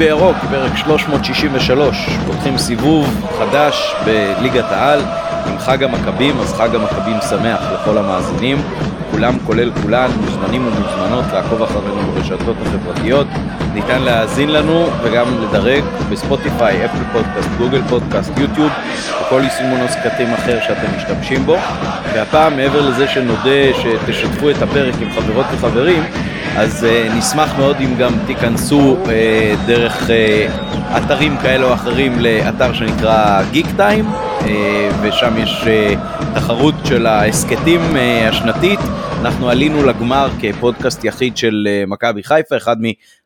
בירוק, פרק 363, פותחים סיבוב חדש בליגת העל עם חג המכבים, אז חג המכבים שמח לכל המאזינים, כולם כולל כולן מוזמנים ומוזמנות לעקוב אחרינו ברשתות החברתיות, ניתן להאזין לנו וגם לדרג בספוטיפיי, אפל פודקאסט, גוגל פודקאסט, יוטיוב וכל יישומון הסקטים אחר שאתם משתמשים בו, והפעם מעבר לזה שנודה שתשתפו את הפרק עם חברות וחברים, אז uh, נשמח מאוד אם גם תיכנסו uh, דרך uh, אתרים כאלה או אחרים לאתר שנקרא גיק טיים uh, ושם יש uh, תחרות של ההסכתים uh, השנתית. אנחנו עלינו לגמר כפודקאסט יחיד של uh, מכבי חיפה, אחד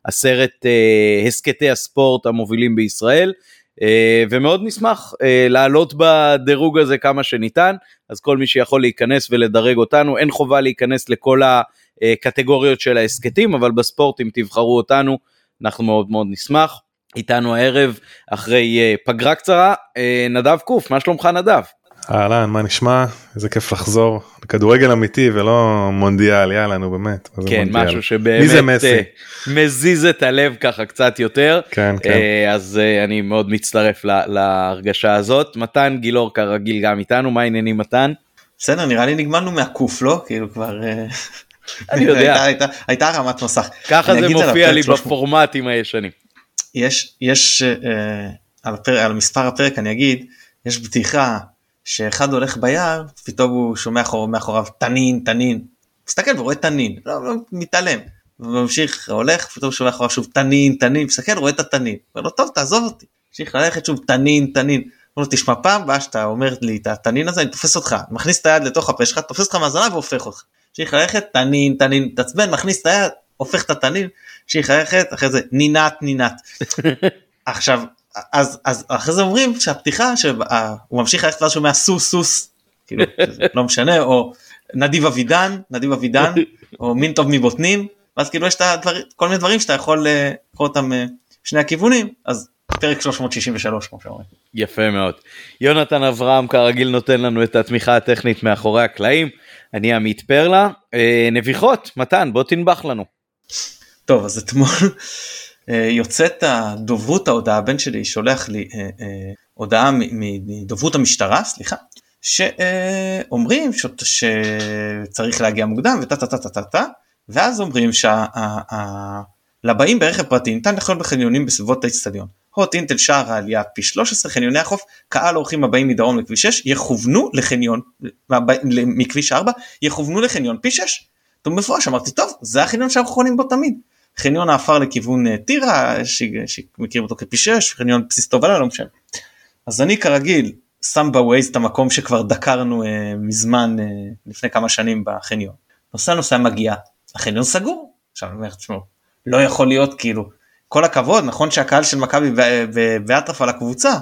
מעשרת uh, הסכתי הספורט המובילים בישראל. Uh, ומאוד נשמח uh, לעלות בדירוג הזה כמה שניתן, אז כל מי שיכול להיכנס ולדרג אותנו, אין חובה להיכנס לכל ה... קטגוריות של ההסכתים, אבל בספורט אם תבחרו אותנו, אנחנו מאוד מאוד נשמח. איתנו הערב אחרי פגרה קצרה, נדב קוף, מה שלומך נדב? אהלן, מה נשמע? איזה כיף לחזור לכדורגל אמיתי ולא מונדיאל, יאללה, נו באמת. כן, מונדיאל? משהו שבאמת מזיז את הלב ככה קצת יותר. כן, כן. אז אני מאוד מצטרף להרגשה הזאת. מתן גילאור כרגיל גם איתנו, מה העניינים מתן? בסדר, נראה לי נגמלנו מהקוף, לא? כאילו כבר... אני יודע. הייתה, הייתה רמת מסך. ככה זה מופיע לי בפורמטים הישנים. יש, יש, uh, על, הפר, על מספר הפרק אני אגיד, יש בדיחה שאחד הולך ביער, פתאום הוא שומע מאחור, מאחוריו תנין, תנין. מסתכל ורואה תנין, לא, לא מתעלם. וממשיך, הולך, פתאום שומע אחריו שוב תנין, תנין, מסתכל, רואה את התנין. אומר לו, טוב, תעזוב אותי. ממשיך ללכת שוב תנין, תנין. אומר לו, תשמע, פעם הבאה שאתה אומר לי את התנין הזה, אני תופס אותך, מכניס את היד לתוך הפה שלך, תופס אותך מהזנב והופך אותך. המשיך ללכת, תנין, תנין, תעצבן, מכניס את היד, הופך את התנין, המשיך ללכת, אחרי זה נינת, נינת. עכשיו, אז, אז אחרי זה אומרים שהפתיחה, שהוא ממשיך ללכת ואז שומע סוס, סוס, כאילו, לא משנה, או נדיב אבידן, נדיב אבידן, או מין טוב מבוטנים, ואז כאילו יש את הדבר, כל מיני דברים שאתה יכול לקרוא אותם שני הכיוונים, אז פרק 363 כמו שאומרים. יפה מאוד. יונתן אברהם כרגיל נותן לנו את התמיכה הטכנית מאחורי הקלעים. אני עמית פרלה. אה, נביחות, מתן, בוא תנבח לנו. טוב, אז אתמול אה, יוצאת הדוברות ההודעה, הבן שלי שולח לי אה, הודעה מדוברות המשטרה, סליחה, שאומרים. שצריך להגיע מוקדם וטה טה טה טה טה טה, ואז אומרים שלבאים ברכב פרטי ניתן לחיות בחניונים בסביבות האצטדיון. הוט אינטל שער העלייה פי 13 חניוני החוף קהל אורחים הבאים מדרום לכביש 6 יכוונו לחניון מכביש 4 יכוונו לחניון פי 6. טוב מפורש אמרתי טוב זה החניון שאנחנו חונים בו תמיד. חניון העפר לכיוון אה, טירה שמכירים אותו כפי 6 חניון בסיס תובלה לא משנה. אז אני כרגיל שם בווייז את המקום שכבר דקרנו אה, מזמן אה, לפני כמה שנים בחניון. נוסע נוסע מגיע החניון סגור. עכשיו אני אומר תשמעו לא יכול להיות כאילו כל הכבוד נכון שהקהל של מכבי באטרף על הקבוצה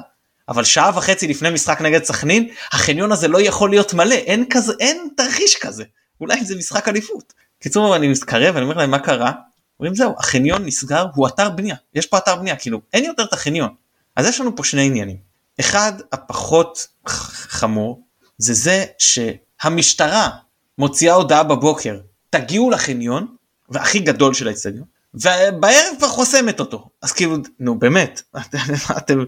אבל שעה וחצי לפני משחק נגד סכנין החניון הזה לא יכול להיות מלא אין כזה אין תרחיש כזה. אולי זה משחק אליפות. קיצור אני מתקרב אני אומר להם מה קרה? אומרים זהו החניון נסגר הוא אתר בנייה יש פה אתר בנייה כאילו אין יותר את החניון. אז יש לנו פה שני עניינים. אחד הפחות חמור זה זה שהמשטרה מוציאה הודעה בבוקר תגיעו לחניון והכי גדול של האצטדיון ובערב כבר חוסמת אותו. אז כאילו נו באמת אתם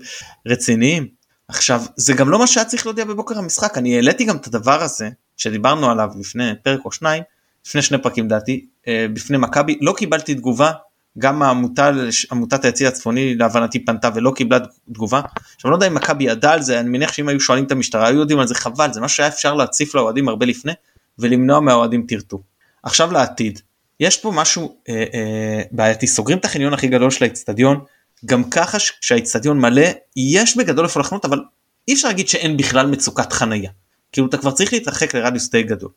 רציניים. עכשיו זה גם לא מה שהיה צריך להודיע בבוקר המשחק. אני העליתי גם את הדבר הזה שדיברנו עליו לפני פרק או שניים לפני שני פרקים דעתי אה, בפני מכבי. לא קיבלתי תגובה. גם העמותה, עמותת היציא הצפוני להבנתי פנתה ולא קיבלה תגובה. עכשיו לא יודע אם מכבי ידע על זה אני מניח שאם היו שואלים את המשטרה היו יודעים על זה חבל זה משהו שהיה אפשר להציף לאוהדים הרבה לפני ולמנוע מהאוהדים טרטור. עכשיו לעתיד יש פה משהו אה, אה, בעייתי. סוגרים את החניון הכי גדול של האצטדיון גם ככה כשהאצטדיון מלא יש בגדול איפה לחנות אבל אי אפשר להגיד שאין בכלל מצוקת חנייה כאילו אתה כבר צריך להתרחק לרדיוס די גדול.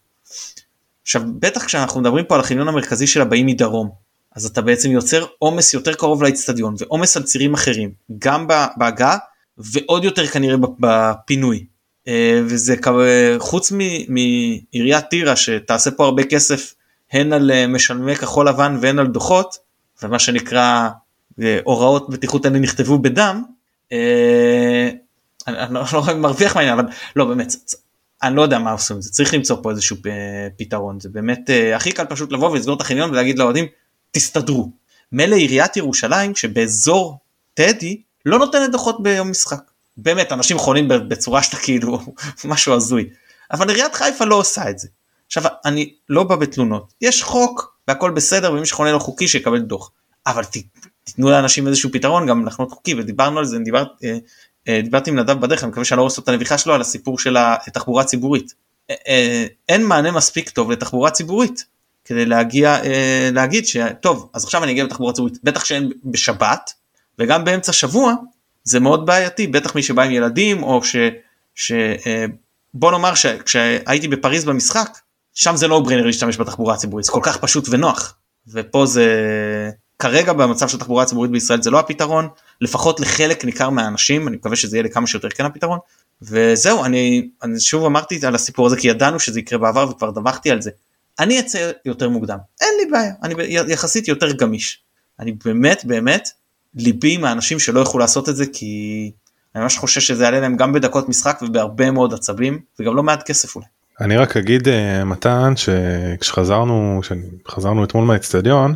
עכשיו בטח כשאנחנו מדברים פה על החניון המרכזי של הבאים מדרום אז אתה בעצם יוצר עומס יותר קרוב לאצטדיון ועומס על צירים אחרים גם בהגעה ועוד יותר כנראה בפינוי. אה, וזה חוץ מעיריית טירה שתעשה פה הרבה כסף הן על אה, משלמי כחול לבן והן על דוחות ומה שנקרא אה, הוראות בטיחות האלה נכתבו בדם. אני לא, לא מרוויח מהעניין אבל לא באמת אני לא יודע מה עושים עם זה צריך למצוא פה איזשהו פתרון זה באמת הכי קל פשוט לבוא ולסגור את החניון ולהגיד לאוהדים תסתדרו. מילא עיריית ירושלים שבאזור טדי לא נותנת דוחות ביום משחק. באמת אנשים חולים בצורה שאתה כאילו משהו הזוי. אבל עיריית חיפה לא עושה את זה. עכשיו אני לא בא בתלונות יש חוק והכל בסדר ומי שחונה לא חוקי שיקבל דוח. אבל ת, תיתנו לאנשים איזשהו פתרון גם לחנות חוקי ודיברנו על זה דיבר, אה, אה, דיברתי עם נדב בדרך אני מקווה שאני לא רואה את הנביכה שלו על הסיפור של התחבורה הציבורית. אה, אה, אין מענה מספיק טוב לתחבורה ציבורית כדי להגיע אה, להגיד שטוב אז עכשיו אני אגיע בתחבורה ציבורית בטח שאין בשבת וגם באמצע שבוע זה מאוד בעייתי בטח מי שבא עם ילדים או ש... ש אה, בוא נאמר שכשהייתי בפריז במשחק שם זה לא ברנר להשתמש בתחבורה הציבורית זה כל כך פשוט ונוח. ופה זה כרגע במצב של תחבורה ציבורית בישראל זה לא הפתרון לפחות לחלק ניכר מהאנשים אני מקווה שזה יהיה לכמה שיותר כן הפתרון. וזהו אני, אני שוב אמרתי על הסיפור הזה כי ידענו שזה יקרה בעבר וכבר דווחתי על זה. אני אצא יותר מוקדם. אין לי בעיה אני יחסית יותר גמיש. אני באמת באמת ליבי עם האנשים שלא יכלו לעשות את זה כי אני ממש חושש שזה יעלה להם גם בדקות משחק ובהרבה מאוד עצבים וגם לא מעט כסף אולי. אני רק אגיד uh, מתן שכשחזרנו כשחזרנו אתמול מהאצטדיון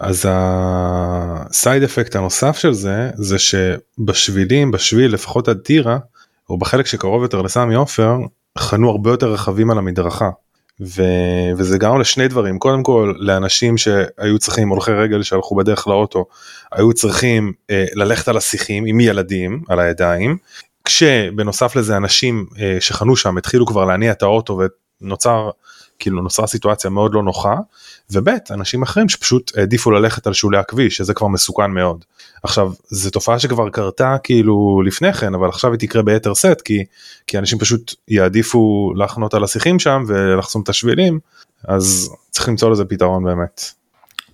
אז הסייד אפקט הנוסף של זה זה שבשבילים בשביל לפחות עד טירה או בחלק שקרוב יותר לסמי עופר חנו הרבה יותר רכבים על המדרכה. ו... וזה גרם לשני דברים קודם כל לאנשים שהיו צריכים הולכי רגל שהלכו בדרך לאוטו היו צריכים אה, ללכת על השיחים עם ילדים על הידיים כשבנוסף לזה אנשים אה, שחנו שם התחילו כבר להניע את האוטו ונוצר כאילו נוצרה סיטואציה מאוד לא נוחה וב' אנשים אחרים שפשוט העדיפו ללכת על שולי הכביש שזה כבר מסוכן מאוד. עכשיו זו תופעה שכבר קרתה כאילו לפני כן אבל עכשיו היא תקרה ביתר סט כי כי אנשים פשוט יעדיפו לחנות על השיחים שם ולחסום את השבילים אז צריך למצוא לזה פתרון באמת.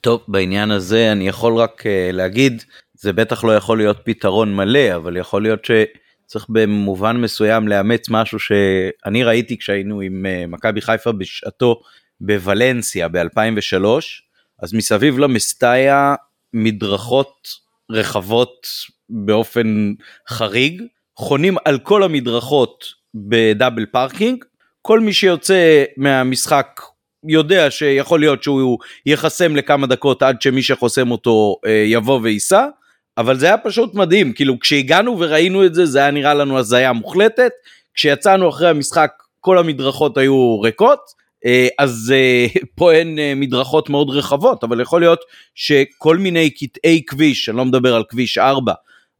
טוב בעניין הזה אני יכול רק uh, להגיד זה בטח לא יכול להיות פתרון מלא אבל יכול להיות ש... צריך במובן מסוים לאמץ משהו שאני ראיתי כשהיינו עם uh, מכבי חיפה בשעתו בוולנסיה ב-2003, אז מסביב למסטאיה מדרכות רחבות באופן חריג, חונים על כל המדרכות ב double parking, כל מי שיוצא מהמשחק יודע שיכול להיות שהוא ייחסם לכמה דקות עד שמי שחוסם אותו אה, יבוא וייסע, אבל זה היה פשוט מדהים, כאילו כשהגענו וראינו את זה, זה היה נראה לנו הזיה מוחלטת, כשיצאנו אחרי המשחק כל המדרכות היו ריקות, אה, אז אה, פה אין אה, מדרכות מאוד רחבות, אבל יכול להיות שכל מיני קטעי כביש, אני לא מדבר על כביש 4,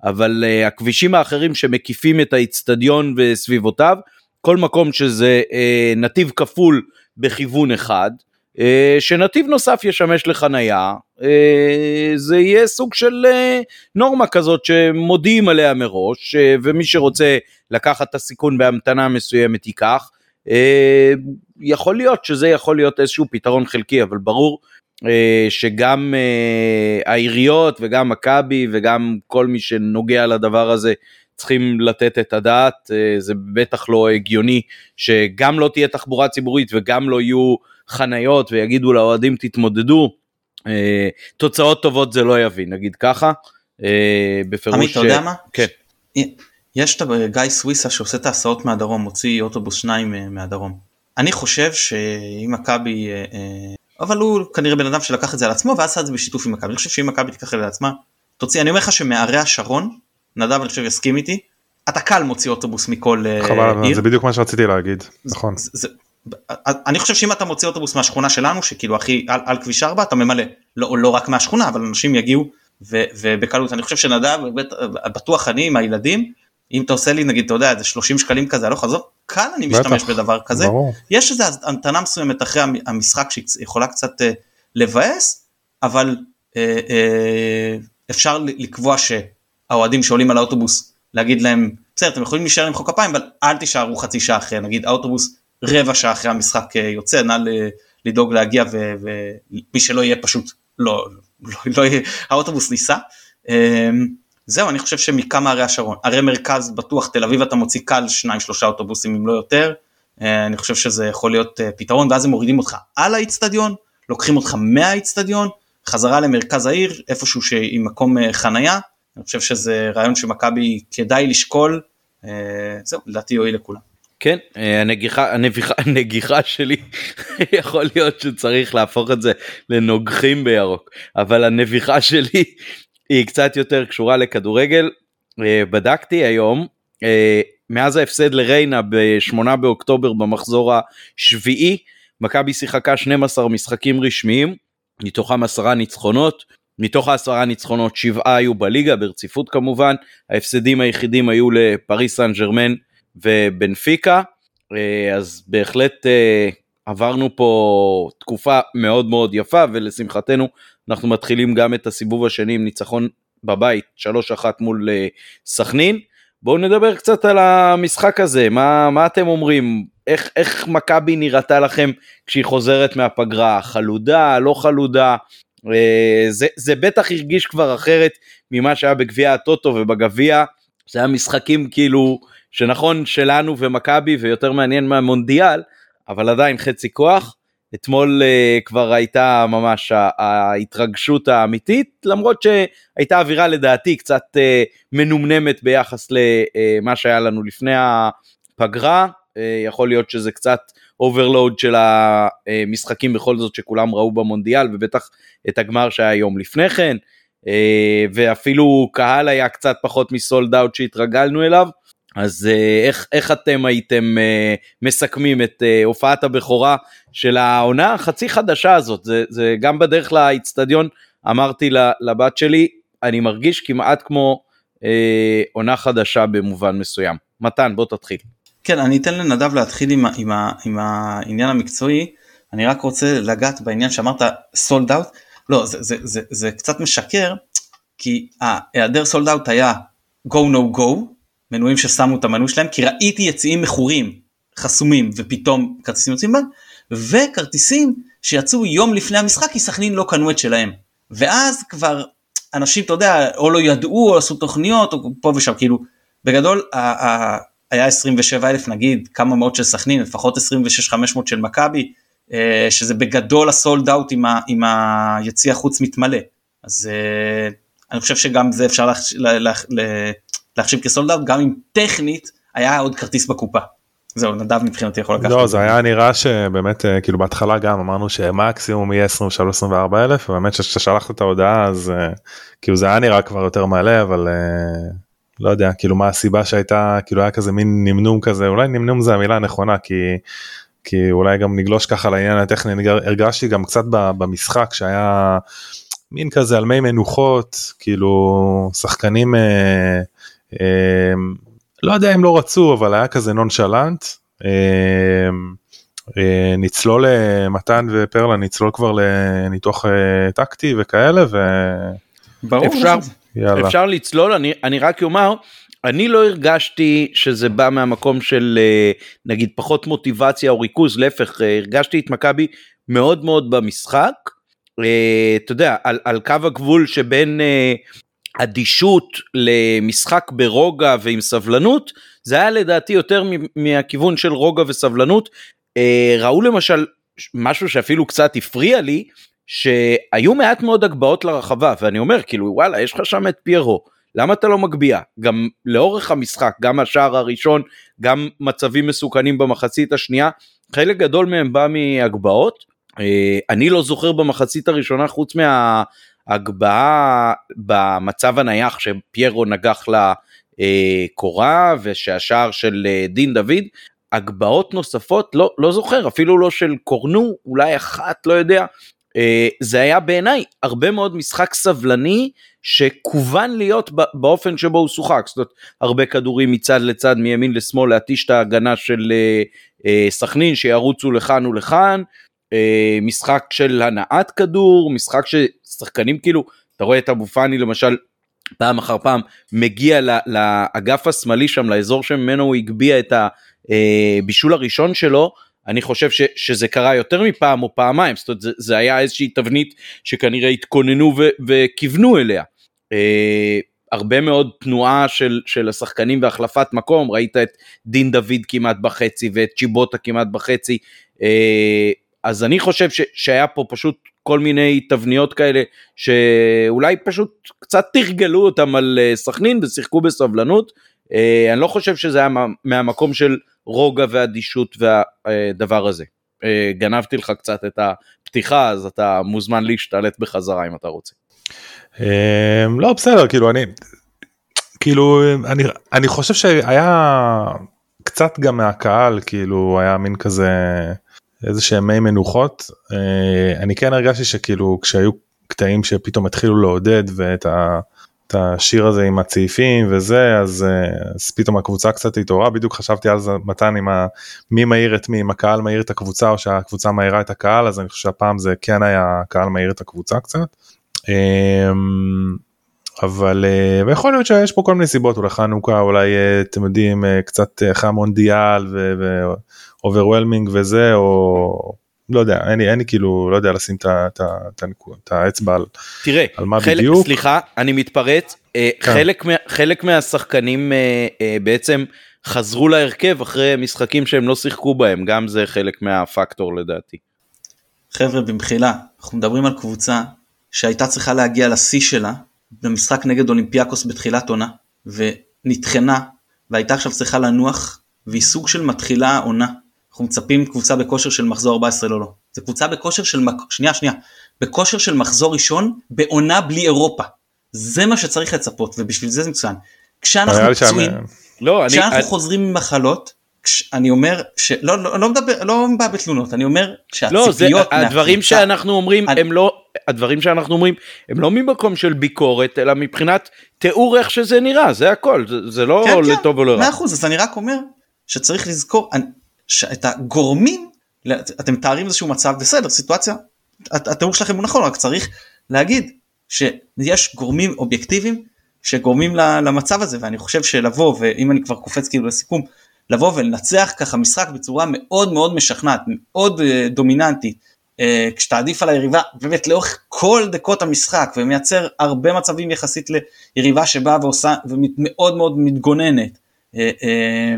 אבל הכבישים האחרים שמקיפים את האיצטדיון וסביבותיו, כל מקום שזה נתיב כפול בכיוון אחד, שנתיב נוסף ישמש לחנייה, זה יהיה סוג של נורמה כזאת שמודיעים עליה מראש, ומי שרוצה לקחת את הסיכון בהמתנה מסוימת ייקח. יכול להיות שזה יכול להיות איזשהו פתרון חלקי, אבל ברור שגם העיריות וגם מכבי וגם כל מי שנוגע לדבר הזה צריכים לתת את הדעת, זה בטח לא הגיוני שגם לא תהיה תחבורה ציבורית וגם לא יהיו חניות ויגידו לאוהדים תתמודדו, תוצאות טובות זה לא יביא, נגיד ככה. בפירוש... עמית, אתה יודע מה? כן. יש את גיא סוויסה שעושה את ההסעות מהדרום, מוציא אוטובוס שניים מהדרום. אני חושב שאם מכבי, אבל הוא כנראה בן אדם שלקח את זה על עצמו ואז עשה את זה בשיתוף עם מכבי. אני חושב שאם מכבי תיקח את זה על עצמה, תוציא, אני אומר לך שמערי השרון, נדב אני חושב יסכים איתי, אתה קל מוציא אוטובוס מכל חבל, עיר. זה בדיוק מה שרציתי להגיד, נכון. זה, זה, אני חושב שאם אתה מוציא אוטובוס מהשכונה שלנו שכאילו הכי על, על כביש 4 אתה ממלא לא, לא רק מהשכונה אבל אנשים יגיעו ו, ובקלות אני חושב שנדב בטוח אני עם הילדים אם אתה עושה לי נגיד אתה יודע איזה 30 שקלים כזה הלוך חזור קל אני משתמש בטח, בדבר כזה ברור. יש איזה המתנה מסוימת אחרי המשחק שיכולה קצת uh, לבאס אבל uh, uh, אפשר לקבוע שהאוהדים שעולים על האוטובוס להגיד להם בסדר אתם יכולים להישאר חוק כפיים אבל אל תישארו חצי שעה אחרי. נגיד האוטובוס רבע שעה אחרי המשחק יוצא נא לדאוג להגיע ומי שלא יהיה פשוט לא, לא, לא יהיה האוטובוס ניסע. זהו אני חושב שמכמה ערי השרון ערי מרכז בטוח תל אביב אתה מוציא קל שניים שלושה אוטובוסים אם לא יותר. אה, אני חושב שזה יכול להיות אה, פתרון ואז הם מורידים אותך על האיצטדיון לוקחים אותך מהאיצטדיון חזרה למרכז העיר איפשהו עם מקום אה, חנייה אני חושב שזה רעיון שמכבי כדאי לשקול זהו לדעתי יועיל לכולם. כן, הנגיחה, הנביחה, הנגיחה שלי יכול להיות שצריך להפוך את זה לנוגחים בירוק, אבל הנביחה שלי היא קצת יותר קשורה לכדורגל. אה, בדקתי היום, אה, מאז ההפסד לריינה ב-8 באוקטובר במחזור השביעי, מכבי שיחקה 12 משחקים רשמיים, מתוכם עשרה ניצחונות, מתוך העשרה ניצחונות שבעה היו בליגה ברציפות כמובן, ההפסדים היחידים היו לפריס סן ג'רמן ובנפיקה, אה, אז בהחלט אה, עברנו פה תקופה מאוד מאוד יפה ולשמחתנו אנחנו מתחילים גם את הסיבוב השני עם ניצחון בבית 3-1 מול אה, סכנין. בואו נדבר קצת על המשחק הזה, מה, מה אתם אומרים? איך, איך מכבי נראתה לכם כשהיא חוזרת מהפגרה? חלודה, לא חלודה? זה, זה בטח הרגיש כבר אחרת ממה שהיה בגביע הטוטו ובגביע, זה היה משחקים כאילו שנכון שלנו ומכבי ויותר מעניין מהמונדיאל, אבל עדיין חצי כוח. אתמול uh, כבר הייתה ממש ההתרגשות האמיתית, למרות שהייתה אווירה לדעתי קצת uh, מנומנמת ביחס למה שהיה לנו לפני הפגרה, יכול להיות שזה קצת overload של המשחקים בכל זאת שכולם ראו במונדיאל, ובטח את הגמר שהיה יום לפני כן, uh, ואפילו קהל היה קצת פחות מסולד אאוט שהתרגלנו אליו. אז אה, איך, איך אתם הייתם אה, מסכמים את אה, הופעת הבכורה של העונה החצי חדשה הזאת? זה, זה גם בדרך לאיצטדיון אמרתי לבת שלי, אני מרגיש כמעט כמו אה, עונה חדשה במובן מסוים. מתן, בוא תתחיל. כן, אני אתן לנדב להתחיל עם, עם, עם העניין המקצועי. אני רק רוצה לגעת בעניין שאמרת סולד אאוט. לא, זה, זה, זה, זה קצת משקר, כי ההיעדר סולד אאוט היה go no go, מנויים ששמו את המנוי שלהם כי ראיתי יציאים מכורים חסומים ופתאום כרטיסים יוצאים בהם וכרטיסים שיצאו יום לפני המשחק כי סכנין לא קנו את שלהם ואז כבר אנשים אתה יודע או לא ידעו או עשו תוכניות או פה ושם כאילו בגדול היה 27 אלף נגיד כמה מאות של סכנין לפחות 26 500 של מכבי אה, שזה בגדול הסולד אאוט עם, עם היציא החוץ מתמלא אז אה, אני חושב שגם זה אפשר להחשיב כסולד אאוט גם אם טכנית היה עוד כרטיס בקופה. זהו נדב מבחינתי יכול לקחת. לא זה היה נראה שבאמת אה, כאילו בהתחלה גם אמרנו שמקסימום יהיה 23-24 אלף ובאמת כששלחת את ההודעה אז כאילו זה היה נראה כבר יותר מלא אבל לא יודע כאילו מה הסיבה שהייתה כאילו היה כזה מין נמנום כזה אולי נמנום זה המילה הנכונה כי כי אולי גם נגלוש ככה לעניין הטכני הרגשתי גם קצת במשחק שהיה מין כזה על מי מנוחות כאילו שחקנים. אה, אמ, לא יודע אם לא רצו אבל היה כזה נונשלנט. אמ, אה, נצלול למתן ופרלה נצלול כבר לניתוח אה, טקטי וכאלה ו... ברור. אפשר, אפשר לצלול אני, אני רק אומר אני לא הרגשתי שזה בא מהמקום של אה, נגיד פחות מוטיבציה או ריכוז להפך הרגשתי את מכבי מאוד מאוד במשחק. אתה יודע על, על קו הגבול שבין אדישות למשחק ברוגע ועם סבלנות זה היה לדעתי יותר מהכיוון של רוגע וסבלנות. אה, ראו למשל משהו שאפילו קצת הפריע לי שהיו מעט מאוד הגבהות לרחבה ואני אומר כאילו וואלה יש לך שם את פיירו למה אתה לא מגביה? גם לאורך המשחק גם השער הראשון גם מצבים מסוכנים במחצית השנייה חלק גדול מהם בא מהגבהות. אה, אני לא זוכר במחצית הראשונה חוץ מה... הגבהה במצב הנייח שפיירו נגח לקורה ושהשער של אה, דין דוד, הגבהות נוספות לא, לא זוכר אפילו לא של קורנו אולי אחת לא יודע. אה, זה היה בעיניי הרבה מאוד משחק סבלני שכוון להיות באופן שבו הוא שוחק. זאת אומרת הרבה כדורים מצד לצד מימין לשמאל להתיש את ההגנה של אה, סכנין שירוצו לכאן ולכאן. משחק של הנעת כדור משחק ששחקנים כאילו אתה רואה את אבו פאני למשל פעם אחר פעם מגיע לאגף השמאלי שם לאזור שממנו הוא הגביה את הבישול הראשון שלו אני חושב ש, שזה קרה יותר מפעם או פעמיים זאת אומרת זה, זה היה איזושהי תבנית שכנראה התכוננו ו, וכיוונו אליה. אה, הרבה מאוד תנועה של, של השחקנים והחלפת מקום ראית את דין דוד כמעט בחצי ואת צ'יבוטה כמעט בחצי אה, אז אני חושב ש, שהיה פה פשוט כל מיני תבניות כאלה שאולי פשוט קצת תרגלו אותם על אה, סכנין ושיחקו בסבלנות. אה, אני לא חושב שזה היה מהמקום של רוגע ואדישות והדבר הזה. אה, גנבתי לך קצת את הפתיחה אז אתה מוזמן להשתלט בחזרה אם אתה רוצה. אמ, לא בסדר כאילו אני כאילו אני אני חושב שהיה קצת גם מהקהל כאילו היה מין כזה איזה שהם מי מנוחות אה, אני כן הרגשתי שכאילו כשהיו קטעים שפתאום התחילו לעודד ואת ה... את השיר הזה עם הצעיפים וזה אז, אה, אז פתאום הקבוצה קצת התעוררה בדיוק חשבתי על זה מתן עם ה, מי מעיר את מי אם הקהל מעיר את הקבוצה או שהקבוצה מעירה את הקהל אז אני חושב שהפעם זה כן היה הקהל מעיר את הקבוצה קצת. אמ, אבל אה, ויכול להיות שיש פה כל מיני סיבות אולי חנוכה אולי אה, אתם יודעים קצת אחרי המונדיאל ו overwhelming וזה או לא יודע אין לי, אין לי כאילו לא יודע לשים את האצבע על, תראה, על מה חלק, בדיוק. סליחה אני מתפרץ אה, כן. חלק, חלק מהשחקנים אה, אה, בעצם חזרו להרכב אחרי משחקים שהם לא שיחקו בהם גם זה חלק מהפקטור לדעתי. חבר'ה במחילה אנחנו מדברים על קבוצה שהייתה צריכה להגיע לשיא שלה במשחק נגד אולימפיאקוס בתחילת עונה ונטחנה והייתה עכשיו צריכה לנוח והיא סוג של מתחילה עונה. אנחנו מצפים קבוצה בכושר של מחזור 14 לא לא. זה קבוצה בכושר של מק... שנייה שנייה בכושר של מחזור ראשון בעונה בלי אירופה. זה מה שצריך לצפות ובשביל זה זה מצוין. כשאנחנו פצועים לא, כשאנחנו אני, חוזרים ממחלות כש- אני אומר שלא לא, לא מדבר לא בא בתלונות אני אומר לא, זה, שהציפיות הדברים מהקבוצה- שאנחנו אומרים אני- הם לא, הדברים שאנחנו אומרים הם לא ממקום של ביקורת אלא מבחינת תיאור איך שזה נראה זה הכל זה, זה לא כן, כן, לטוב או לרע. מאה אחוז אז אני רק אומר שצריך לזכור אני- שאת הגורמים אתם מתארים איזשהו מצב בסדר סיטואציה הת- התיאור שלכם הוא נכון רק צריך להגיד שיש גורמים אובייקטיביים שגורמים למצב הזה ואני חושב שלבוא ואם אני כבר קופץ כאילו לסיכום לבוא ולנצח ככה משחק בצורה מאוד מאוד משכנעת מאוד אה, דומיננטית אה, כשאתה עדיף על היריבה באמת לאורך כל דקות המשחק ומייצר הרבה מצבים יחסית ליריבה שבאה ועושה ומאוד מאוד מתגוננת אה,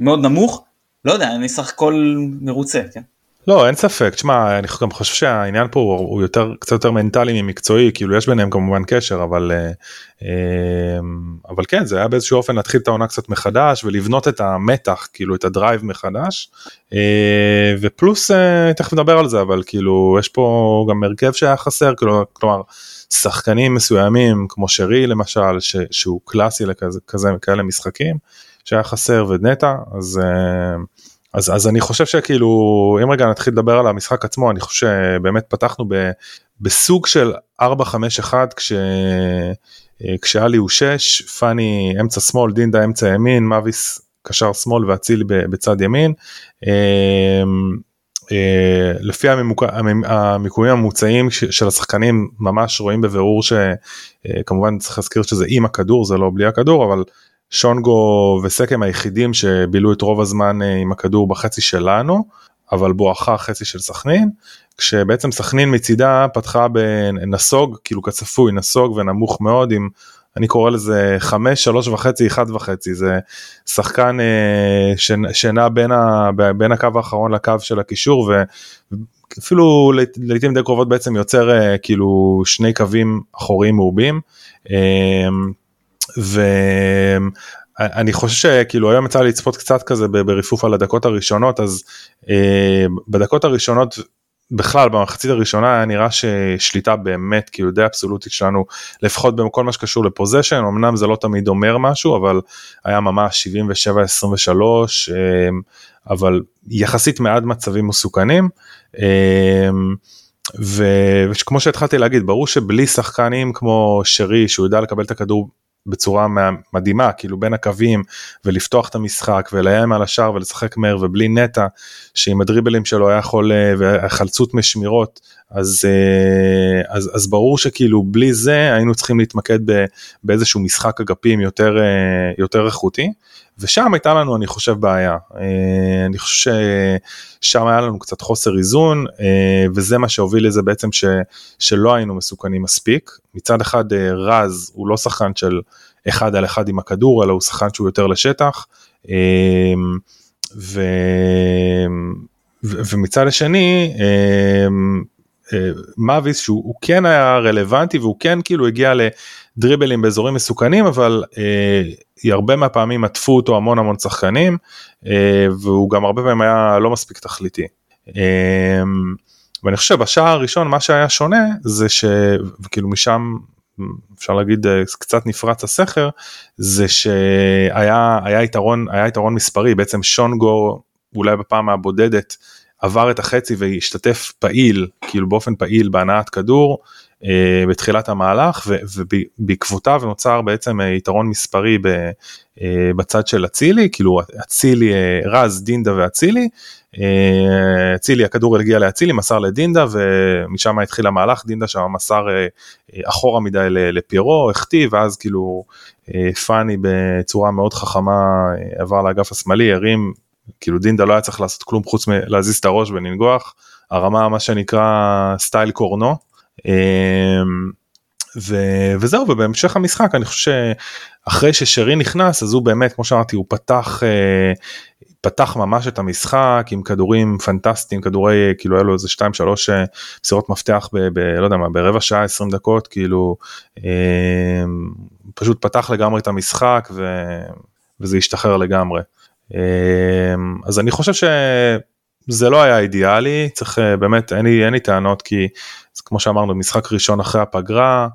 מאוד נמוך לא יודע אני סך הכל מרוצה כן. לא אין ספק תשמע אני גם חושב שהעניין פה הוא, יותר קצת יותר מנטלי ממקצועי כאילו יש ביניהם כמובן קשר אבל אה, אה, אבל כן זה היה באיזשהו אופן להתחיל את העונה קצת מחדש ולבנות את המתח כאילו את ה drive מחדש אה, ופלוס אה, תכף נדבר על זה אבל כאילו יש פה גם הרכב שהיה חסר כאילו, כלומר שחקנים מסוימים כמו שרי למשל ש, שהוא קלאסי לכזה כזה, כאלה משחקים שהיה חסר ונטע אז. אז, אז אני חושב שכאילו אם רגע נתחיל לדבר על המשחק עצמו אני חושב שבאמת פתחנו ב, בסוג של 4-5-1 כש, אה, כשאלי הוא 6 פאני אמצע שמאל דינדה אמצע ימין מאביס קשר שמאל ואצילי ב- בצד ימין. אה, לפי הממוק... המ- המיקומים הממוצעים של השחקנים ממש רואים בבירור שכמובן צריך להזכיר שזה עם הכדור זה לא בלי הכדור אבל שונגו וסקם היחידים שבילו את רוב הזמן אה, עם הכדור בחצי שלנו, אבל בואכה חצי של סכנין, כשבעצם סכנין מצידה פתחה בנסוג, כאילו כצפוי, נסוג ונמוך מאוד עם, אני קורא לזה 5, 3 וחצי, 1 וחצי, זה שחקן אה, שנע- בין, ה, בין הקו האחרון לקו של הקישור ואפילו לעיתים די קרובות בעצם יוצר אה, כאילו שני קווים אחוריים מעובים. ואני חושב שכאילו היום יצא לי לצפות קצת כזה ב- בריפוף על הדקות הראשונות אז אה, בדקות הראשונות בכלל במחצית הראשונה היה נראה ששליטה באמת כאילו די אבסולוטית שלנו לפחות בכל מה שקשור לפוזיישן אמנם זה לא תמיד אומר משהו אבל היה ממש 77-23 אה, אבל יחסית מעט מצבים מסוכנים. ו- וכמו שהתחלתי להגיד ברור שבלי שחקנים כמו שרי שהוא יודע לקבל את הכדור בצורה מה- מדהימה כאילו בין הקווים ולפתוח את המשחק ולאיים על השער ולשחק מהר ובלי נטע שעם הדריבלים שלו היה יכול והחלצות משמירות אז, אה, אז, אז ברור שכאילו בלי זה היינו צריכים להתמקד באיזשהו משחק אגפים יותר, אה, יותר איכותי ושם הייתה לנו אני חושב בעיה. אה, אני חושב ששם היה לנו קצת חוסר איזון אה, וזה מה שהוביל לזה בעצם ש, שלא היינו מסוכנים מספיק. מצד אחד אה, רז הוא לא שחקן של אחד על אחד עם הכדור אלא הוא שחקן שהוא יותר לשטח. ו, ו, ומצד השני מאביס שהוא הוא כן היה רלוונטי והוא כן כאילו הגיע לדריבלים באזורים מסוכנים אבל אה, הרבה מהפעמים עטפו אותו המון המון שחקנים אה, והוא גם הרבה פעמים היה לא מספיק תכליתי. אה, ואני חושב בשער הראשון מה שהיה שונה זה שכאילו משם אפשר להגיד אה, קצת נפרץ הסכר זה שהיה היה יתרון היה יתרון מספרי בעצם שונגו אולי בפעם הבודדת עבר את החצי והשתתף פעיל כאילו באופן פעיל בהנעת כדור אה, בתחילת המהלך ובעקבותיו נוצר בעצם אה, יתרון מספרי אה, בצד של אצילי כאילו אצילי רז דינדה ואצילי. אצילי הכדור הגיע לאצילי מסר לדינדה ומשם התחיל המהלך דינדה שם מסר אחורה מדי לפירו החטיא ואז כאילו פאני בצורה מאוד חכמה עבר לאגף השמאלי הרים כאילו דינדה לא היה צריך לעשות כלום חוץ מלהזיז את הראש ולנגוח הרמה מה שנקרא סטייל קורנו. אמ, ו, וזהו ובהמשך המשחק אני חושב שאחרי ששרי נכנס אז הוא באמת כמו שאמרתי הוא פתח אה, פתח ממש את המשחק עם כדורים פנטסטיים כדורי כאילו היה לו איזה 2 3 אה, מסירות מפתח ב, ב, לא יודע מה ברבע שעה 20 דקות כאילו אה, פשוט פתח לגמרי את המשחק ו, וזה השתחרר לגמרי. אה, אז אני חושב שזה לא היה אידיאלי צריך אה, באמת אין לי אין לי טענות כי אז כמו שאמרנו משחק ראשון אחרי הפגרה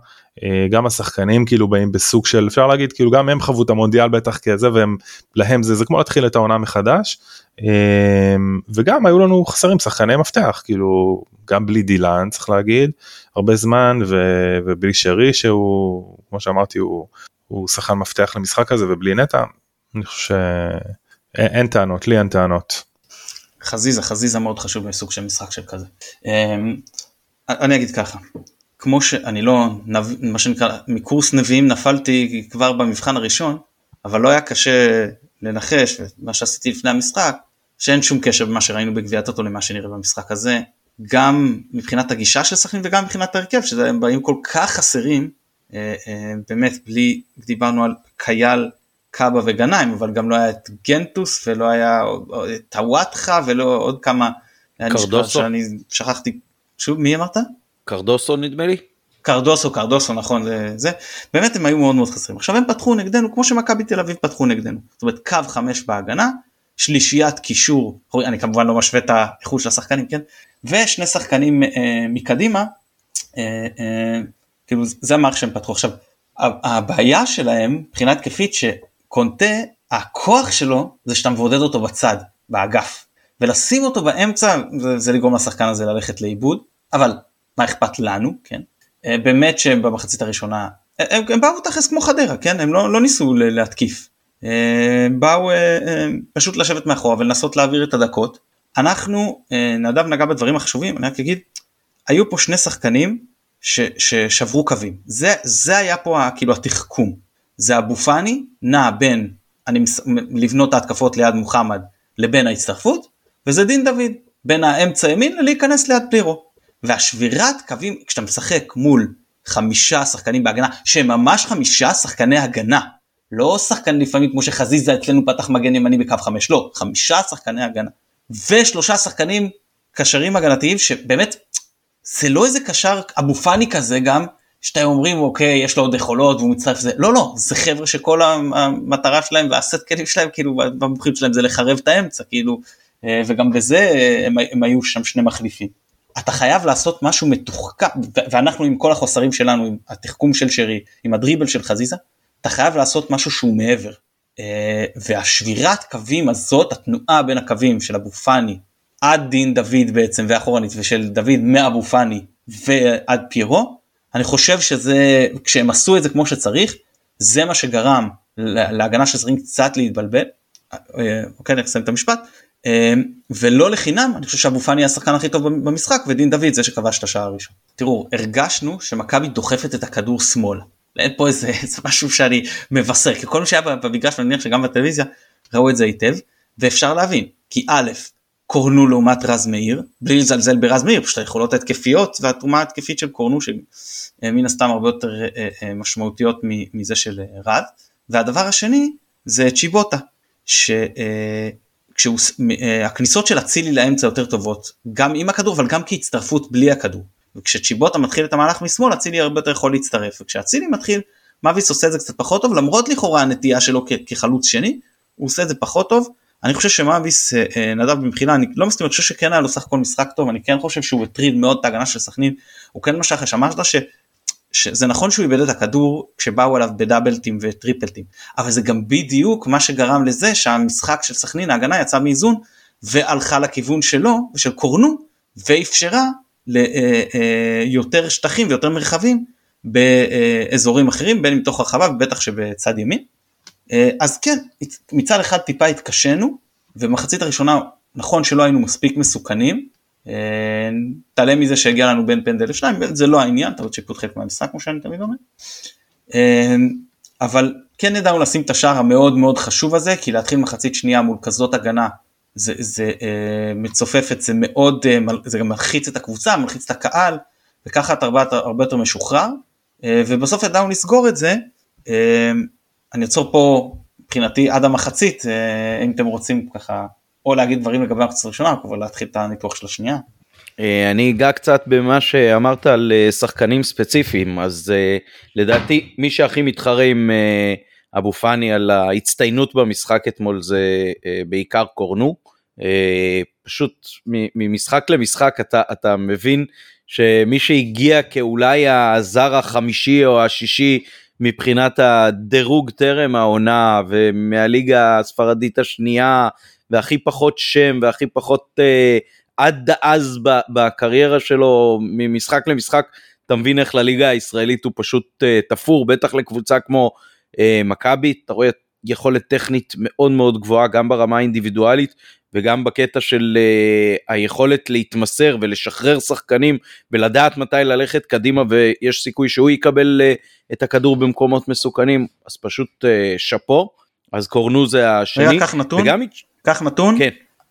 אה, גם השחקנים כאילו באים בסוג של אפשר להגיד כאילו גם הם חוו את המונדיאל בטח כזה והם להם זה זה כמו להתחיל את העונה מחדש אה, וגם היו לנו חסרים שחקני מפתח כאילו גם בלי דילן צריך להגיד הרבה זמן ו, ובלי שרי שהוא כמו שאמרתי הוא, הוא שחקן מפתח למשחק הזה ובלי נטע אני חושב שאין טענות לי אין טענות. חזיזה חזיזה מאוד חשוב בסוג של משחק של כזה. אה, אני אגיד ככה, כמו שאני לא, מה שנקרא, מקורס נביאים נפלתי כבר במבחן הראשון, אבל לא היה קשה לנחש, ומה שעשיתי לפני המשחק, שאין שום קשר במה שראינו בגביעת אותו למה שנראה במשחק הזה, גם מבחינת הגישה של סכנין וגם מבחינת ההרכב, שהם באים כל כך חסרים, אה, אה, באמת בלי, דיברנו על קייל, קאבה וגנאים, אבל גם לא היה את גנטוס ולא היה את טוואטחה ולא עוד כמה, קרדוסו, שאני שכחתי. שוב מי אמרת? קרדוסו נדמה לי. קרדוסו קרדוסו נכון זה, זה. באמת הם היו מאוד מאוד חסרים. עכשיו הם פתחו נגדנו כמו שמכבי תל אביב פתחו נגדנו. זאת אומרת קו חמש בהגנה שלישיית קישור אני כמובן לא משווה את האיכות של השחקנים כן? ושני שחקנים אה, מקדימה אה, אה, כאילו זה המערכת שהם פתחו. עכשיו הבעיה שלהם מבחינה התקפית שקונטה הכוח שלו זה שאתה מבודד אותו בצד באגף. ולשים אותו באמצע זה, זה לגרום לשחקן הזה ללכת לאיבוד אבל מה אכפת לנו כן? אה, באמת שבמחצית הראשונה אה, הם, הם באו תכלס כמו חדרה כן? הם לא, לא ניסו להתקיף. אה, הם באו פשוט לשבת מאחורה ולנסות להעביר את הדקות. אנחנו נדב נגע בדברים החשובים אני רק אגיד היו פה שני שחקנים ש, ששברו קווים. זה זה היה פה כאילו התחכום זה אבו פאני נע בין אני לבנות ההתקפות ליד מוחמד לבין ההצטרפות וזה דין דוד בין האמצע ימין להיכנס ליד פלירו. והשבירת קווים כשאתה משחק מול חמישה שחקנים בהגנה שהם ממש חמישה שחקני הגנה לא שחקן לפעמים כמו שחזיזה אצלנו פתח מגן ימני בקו חמש לא חמישה שחקני הגנה ושלושה שחקנים קשרים הגנתיים שבאמת זה לא איזה קשר אבו פאני כזה גם שאתם אומרים אוקיי יש לו עוד יכולות והוא מצטרף לזה לא לא זה חבר'ה שכל המטרה שלהם והסט כלים שלהם כאילו במומחים שלהם זה לחרב את האמצע כאילו אה, וגם בזה הם, הם היו שם שני מחליפים. אתה חייב לעשות משהו מתוחכם ואנחנו עם כל החוסרים שלנו עם התחכום של שרי עם הדריבל של חזיזה אתה חייב לעשות משהו שהוא מעבר אה, והשבירת קווים הזאת התנועה בין הקווים של אבו פאני עד דין דוד בעצם ואחורנית ושל דוד מאבו פאני ועד פיירו אני חושב שזה כשהם עשו את זה כמו שצריך זה מה שגרם להגנה של זרים קצת להתבלבל. אה, אוקיי אני אסיים את המשפט אמ, ולא לחינם אני חושב שאבו פאני השחקן הכי טוב במשחק ודין דוד זה שכבש את השער הראשון. תראו הרגשנו שמכבי דוחפת את הכדור שמאלה. אין פה איזה, איזה משהו שאני מבשר כי כל מי שהיה במגרש ואני מניח שגם בטלוויזיה ראו את זה היטב ואפשר להבין כי א' קורנו לעומת רז מאיר. בלי לזלזל ברז מאיר פשוט היכולות ההתקפיות והתרומה ההתקפית של קורנו שמן הסתם הרבה יותר אה, אה, משמעותיות מזה של אה, רז. והדבר השני זה צ'יבוטה. ש... כשהכניסות אה, של אצילי לאמצע יותר טובות גם עם הכדור אבל גם כהצטרפות בלי הכדור. וכשצ'יבוטה מתחיל את המהלך משמאל אצילי הרבה יותר יכול להצטרף. וכשאצילי מתחיל מאביס עושה את זה קצת פחות טוב למרות לכאורה הנטייה שלו כחלוץ שני הוא עושה את זה פחות טוב אני חושב שמאביס אה, אה, נדב במחילה אני לא מסכים אני חושב שכן היה לו סך הכל משחק טוב אני כן חושב שהוא הטריד מאוד את ההגנה של סכנין הוא כן משך אמרת ש... שזה נכון שהוא איבד את הכדור כשבאו אליו בדאבלטים וטריפלטים אבל זה גם בדיוק מה שגרם לזה שהמשחק של סכנין ההגנה יצא מאיזון והלכה לכיוון שלו ושל קורנו ואפשרה ליותר אה, שטחים ויותר מרחבים באזורים אחרים בין מתוך הרחבה ובטח שבצד ימין. אה, אז כן מצד אחד טיפה התקשינו ומחצית הראשונה נכון שלא היינו מספיק מסוכנים. אה, תעלם מזה שהגיע לנו בין פנדל לשניים זה לא העניין אתה רוצה שיפוט חלק מהמשחק כמו שאני תמיד אומר. אה, אבל כן ידענו לשים את השער המאוד מאוד חשוב הזה כי להתחיל מחצית שנייה מול כזאת הגנה זה, זה מצופף את זה מאוד, זה גם מלחיץ את הקבוצה, מלחיץ את הקהל, וככה אתה הרבה, הרבה יותר משוחרר, ובסוף ידענו לסגור את זה. אני אעצור פה מבחינתי עד המחצית, אה, אם אתם רוצים ככה, או להגיד דברים לגבי המחצית הראשונה, או להתחיל את הניתוח של השנייה. אה, אני אגע קצת במה שאמרת על אה, שחקנים ספציפיים, אז לדעתי מי שהכי מתחרה עם אבו פאני על ההצטיינות במשחק אתמול זה בעיקר קורנו. פשוט ממשחק למשחק אתה, אתה מבין שמי שהגיע כאולי הזר החמישי או השישי מבחינת הדירוג טרם העונה ומהליגה הספרדית השנייה והכי פחות שם והכי פחות אה, עד אז בקריירה שלו ממשחק למשחק אתה מבין איך לליגה הישראלית הוא פשוט אה, תפור בטח לקבוצה כמו אה, מכבי אתה רואה יכולת טכנית מאוד מאוד גבוהה גם ברמה האינדיבידואלית וגם בקטע של uh, היכולת להתמסר ולשחרר שחקנים ולדעת מתי ללכת קדימה ויש סיכוי שהוא יקבל uh, את הכדור במקומות מסוכנים אז פשוט uh, שאפו אז קורנו זה השני. רגע קח נתון, וגם... קח נתון, כן.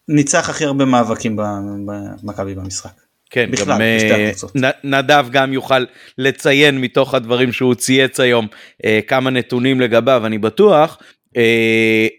ניצח הכי הרבה מאבקים במכבי במשחק. כן, בכלל, גם uh, נדב גם יוכל לציין מתוך הדברים שהוא צייץ היום uh, כמה נתונים לגביו, אני בטוח,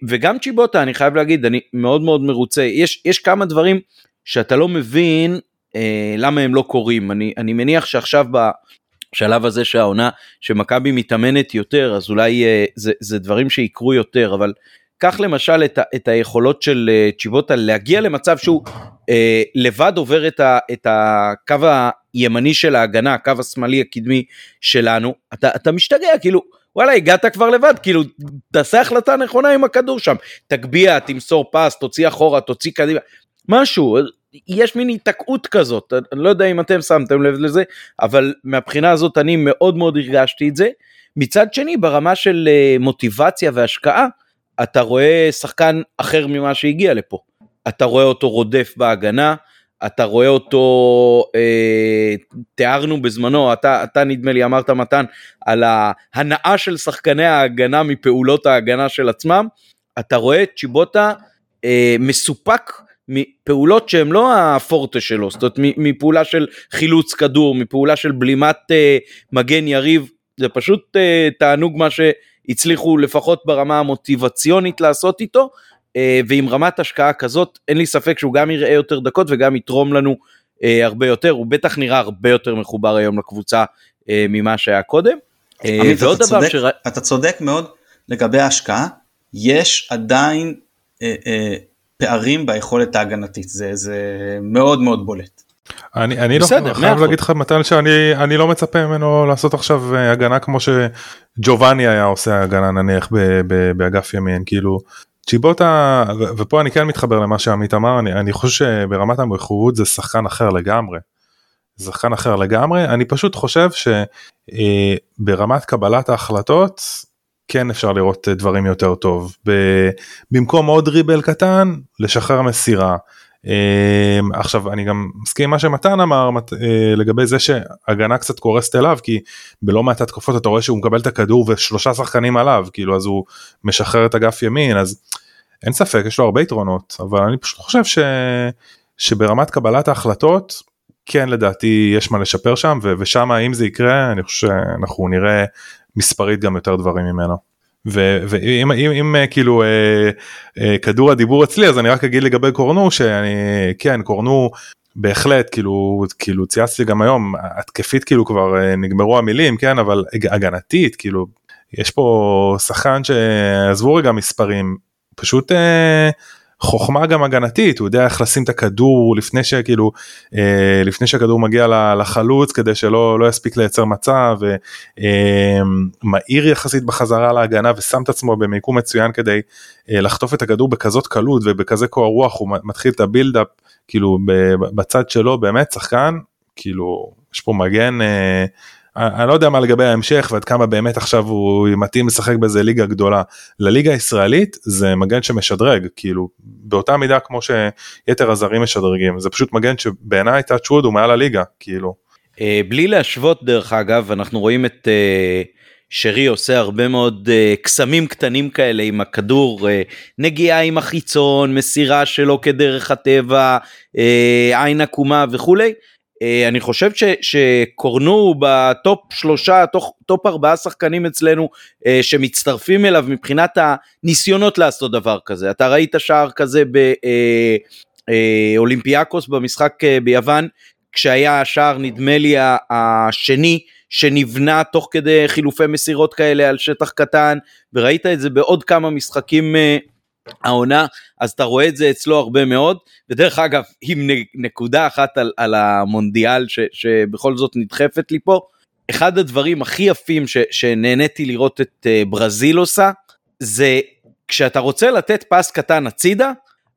וגם צ'יבוטה אני חייב להגיד אני מאוד מאוד מרוצה יש יש כמה דברים שאתה לא מבין אה, למה הם לא קורים אני אני מניח שעכשיו בשלב הזה שהעונה שמכבי מתאמנת יותר אז אולי אה, זה, זה דברים שיקרו יותר אבל קח למשל את, ה, את היכולות של אה, צ'יבוטה להגיע למצב שהוא אה, לבד עובר את, ה, את הקו הימני של ההגנה הקו השמאלי הקדמי שלנו אתה, אתה משתגע כאילו. וואלה הגעת כבר לבד. כאילו תעשה החלטה נכונה עם הכדור שם. תגביה תמסור פס תוציא אחורה תוציא קדימה. משהו יש מין היתקעות כזאת. אני לא יודע אם אתם שמתם לב לזה אבל מהבחינה הזאת אני מאוד מאוד הרגשתי את זה. מצד שני ברמה של אה, מוטיבציה והשקעה אתה רואה שחקן אחר ממה שהגיע לפה. אתה רואה אותו רודף בהגנה אתה רואה אותו, אה, תיארנו בזמנו, אתה, אתה נדמה לי אמרת מתן, על ההנאה של שחקני ההגנה מפעולות ההגנה של עצמם, אתה רואה את צ'יבוטה אה, מסופק מפעולות שהן לא הפורטה שלו, זאת אומרת מפעולה של חילוץ כדור, מפעולה של בלימת אה, מגן יריב, זה פשוט אה, תענוג מה שהצליחו לפחות ברמה המוטיבציונית לעשות איתו, ועם רמת השקעה כזאת אין לי ספק שהוא גם יראה יותר דקות וגם יתרום לנו אה, הרבה יותר. הוא בטח נראה הרבה יותר מחובר היום לקבוצה אה, ממה שהיה קודם. עמית, ועוד אתה, דבר צודק, שר... אתה צודק מאוד לגבי ההשקעה. יש עדיין אה, אה, פערים ביכולת ההגנתית. זה, זה מאוד מאוד בולט. אני, אני לא בסדר, לא חייב להגיד לך מתן שאני אני לא מצפה ממנו לעשות עכשיו הגנה כמו שג'ובאני היה עושה הגנה נניח באגף ימין. כאילו צ'יבוטה ופה אני כן מתחבר למה שעמית אמר אני, אני חושב שברמת המחויבות זה שחקן אחר לגמרי. שחקן אחר לגמרי. אני פשוט חושב שברמת אה, קבלת ההחלטות כן אפשר לראות דברים יותר טוב. במקום עוד ריבל קטן לשחרר מסירה עכשיו אני גם מסכים מה שמתן אמר uh, לגבי זה שהגנה קצת קורסת אליו כי בלא מעט התקופות אתה רואה שהוא מקבל את הכדור ושלושה שחקנים עליו כאילו אז הוא משחרר את אגף ימין אז אין ספק יש לו הרבה יתרונות אבל אני פשוט חושב ש... שברמת קבלת ההחלטות כן לדעתי יש מה לשפר שם ושם אם זה יקרה אני חושב שאנחנו נראה מספרית גם יותר דברים ממנו. ואם אם, אם, אה, כאילו אה, אה, כדור הדיבור אצלי אז אני רק אגיד לגבי קורנו שאני כן קורנו בהחלט כאילו כאילו צייצתי גם היום התקפית כאילו כבר אה, נגמרו המילים כן אבל הגנתית כאילו יש פה שחקן שעזבו רגע מספרים פשוט אה, חוכמה גם הגנתית הוא יודע איך לשים את הכדור לפני שכאילו אה, לפני שהכדור מגיע לחלוץ כדי שלא לא יספיק לייצר מצב אה, יחסית בחזרה להגנה ושם את עצמו במיקום מצוין כדי אה, לחטוף את הכדור בכזאת קלות ובכזה קור רוח הוא מתחיל את הבילדאפ כאילו בצד שלו באמת שחקן כאילו יש פה מגן. אה, אני לא יודע מה לגבי ההמשך ועד כמה באמת עכשיו הוא מתאים לשחק באיזה ליגה גדולה. לליגה הישראלית זה מגן שמשדרג כאילו באותה מידה כמו שיתר הזרים משדרגים זה פשוט מגן שבעיניי טאצ' ווד הוא מעל הליגה כאילו. אה, בלי להשוות דרך אגב אנחנו רואים את אה, שרי עושה הרבה מאוד אה, קסמים קטנים כאלה עם הכדור נגיעה עם החיצון מסירה שלו כדרך הטבע עין עקומה וכולי אני חושב ש, שקורנו ב top שלושה, top, top ארבעה שחקנים אצלנו אה, שמצטרפים אליו מבחינת הניסיונות לעשות דבר כזה. אתה ראית שער כזה באולימפיאקוס אה, במשחק ביוון, כשהיה השער נדמה לי השני שנבנה תוך כדי חילופי מסירות כאלה על שטח קטן, וראית את זה בעוד כמה משחקים העונה, אז אתה רואה את זה אצלו הרבה מאוד, ודרך אגב, עם נקודה אחת על, על המונדיאל ש, שבכל זאת נדחפת לי פה, אחד הדברים הכי יפים ש, שנהניתי לראות את uh, ברזיל עושה, זה כשאתה רוצה לתת פס קטן הצידה,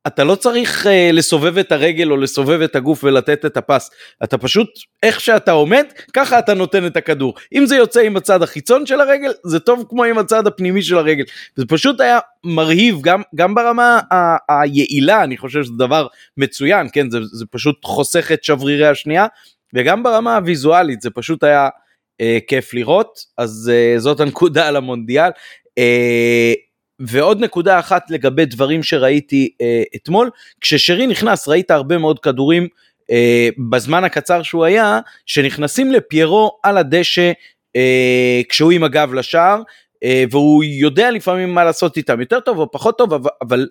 אתה לא צריך uh, לסובב את הרגל או לסובב את הגוף ולתת את הפס, אתה פשוט, איך שאתה עומד, ככה אתה נותן את הכדור. אם זה יוצא עם הצד החיצון של הרגל, זה טוב כמו עם הצד הפנימי של הרגל. זה פשוט היה מרהיב, גם, גם ברמה ה- היעילה, אני חושב שזה דבר מצוין, כן, זה, זה פשוט חוסך את שברירי השנייה, וגם ברמה הוויזואלית, זה פשוט היה uh, כיף לראות, אז uh, זאת הנקודה על המונדיאל. Uh, ועוד נקודה אחת לגבי דברים שראיתי אה, אתמול, כששרי נכנס ראית הרבה מאוד כדורים אה, בזמן הקצר שהוא היה, שנכנסים לפיירו על הדשא אה, כשהוא עם הגב לשער, אה, והוא יודע לפעמים מה לעשות איתם, יותר טוב או פחות טוב, אבל, אבל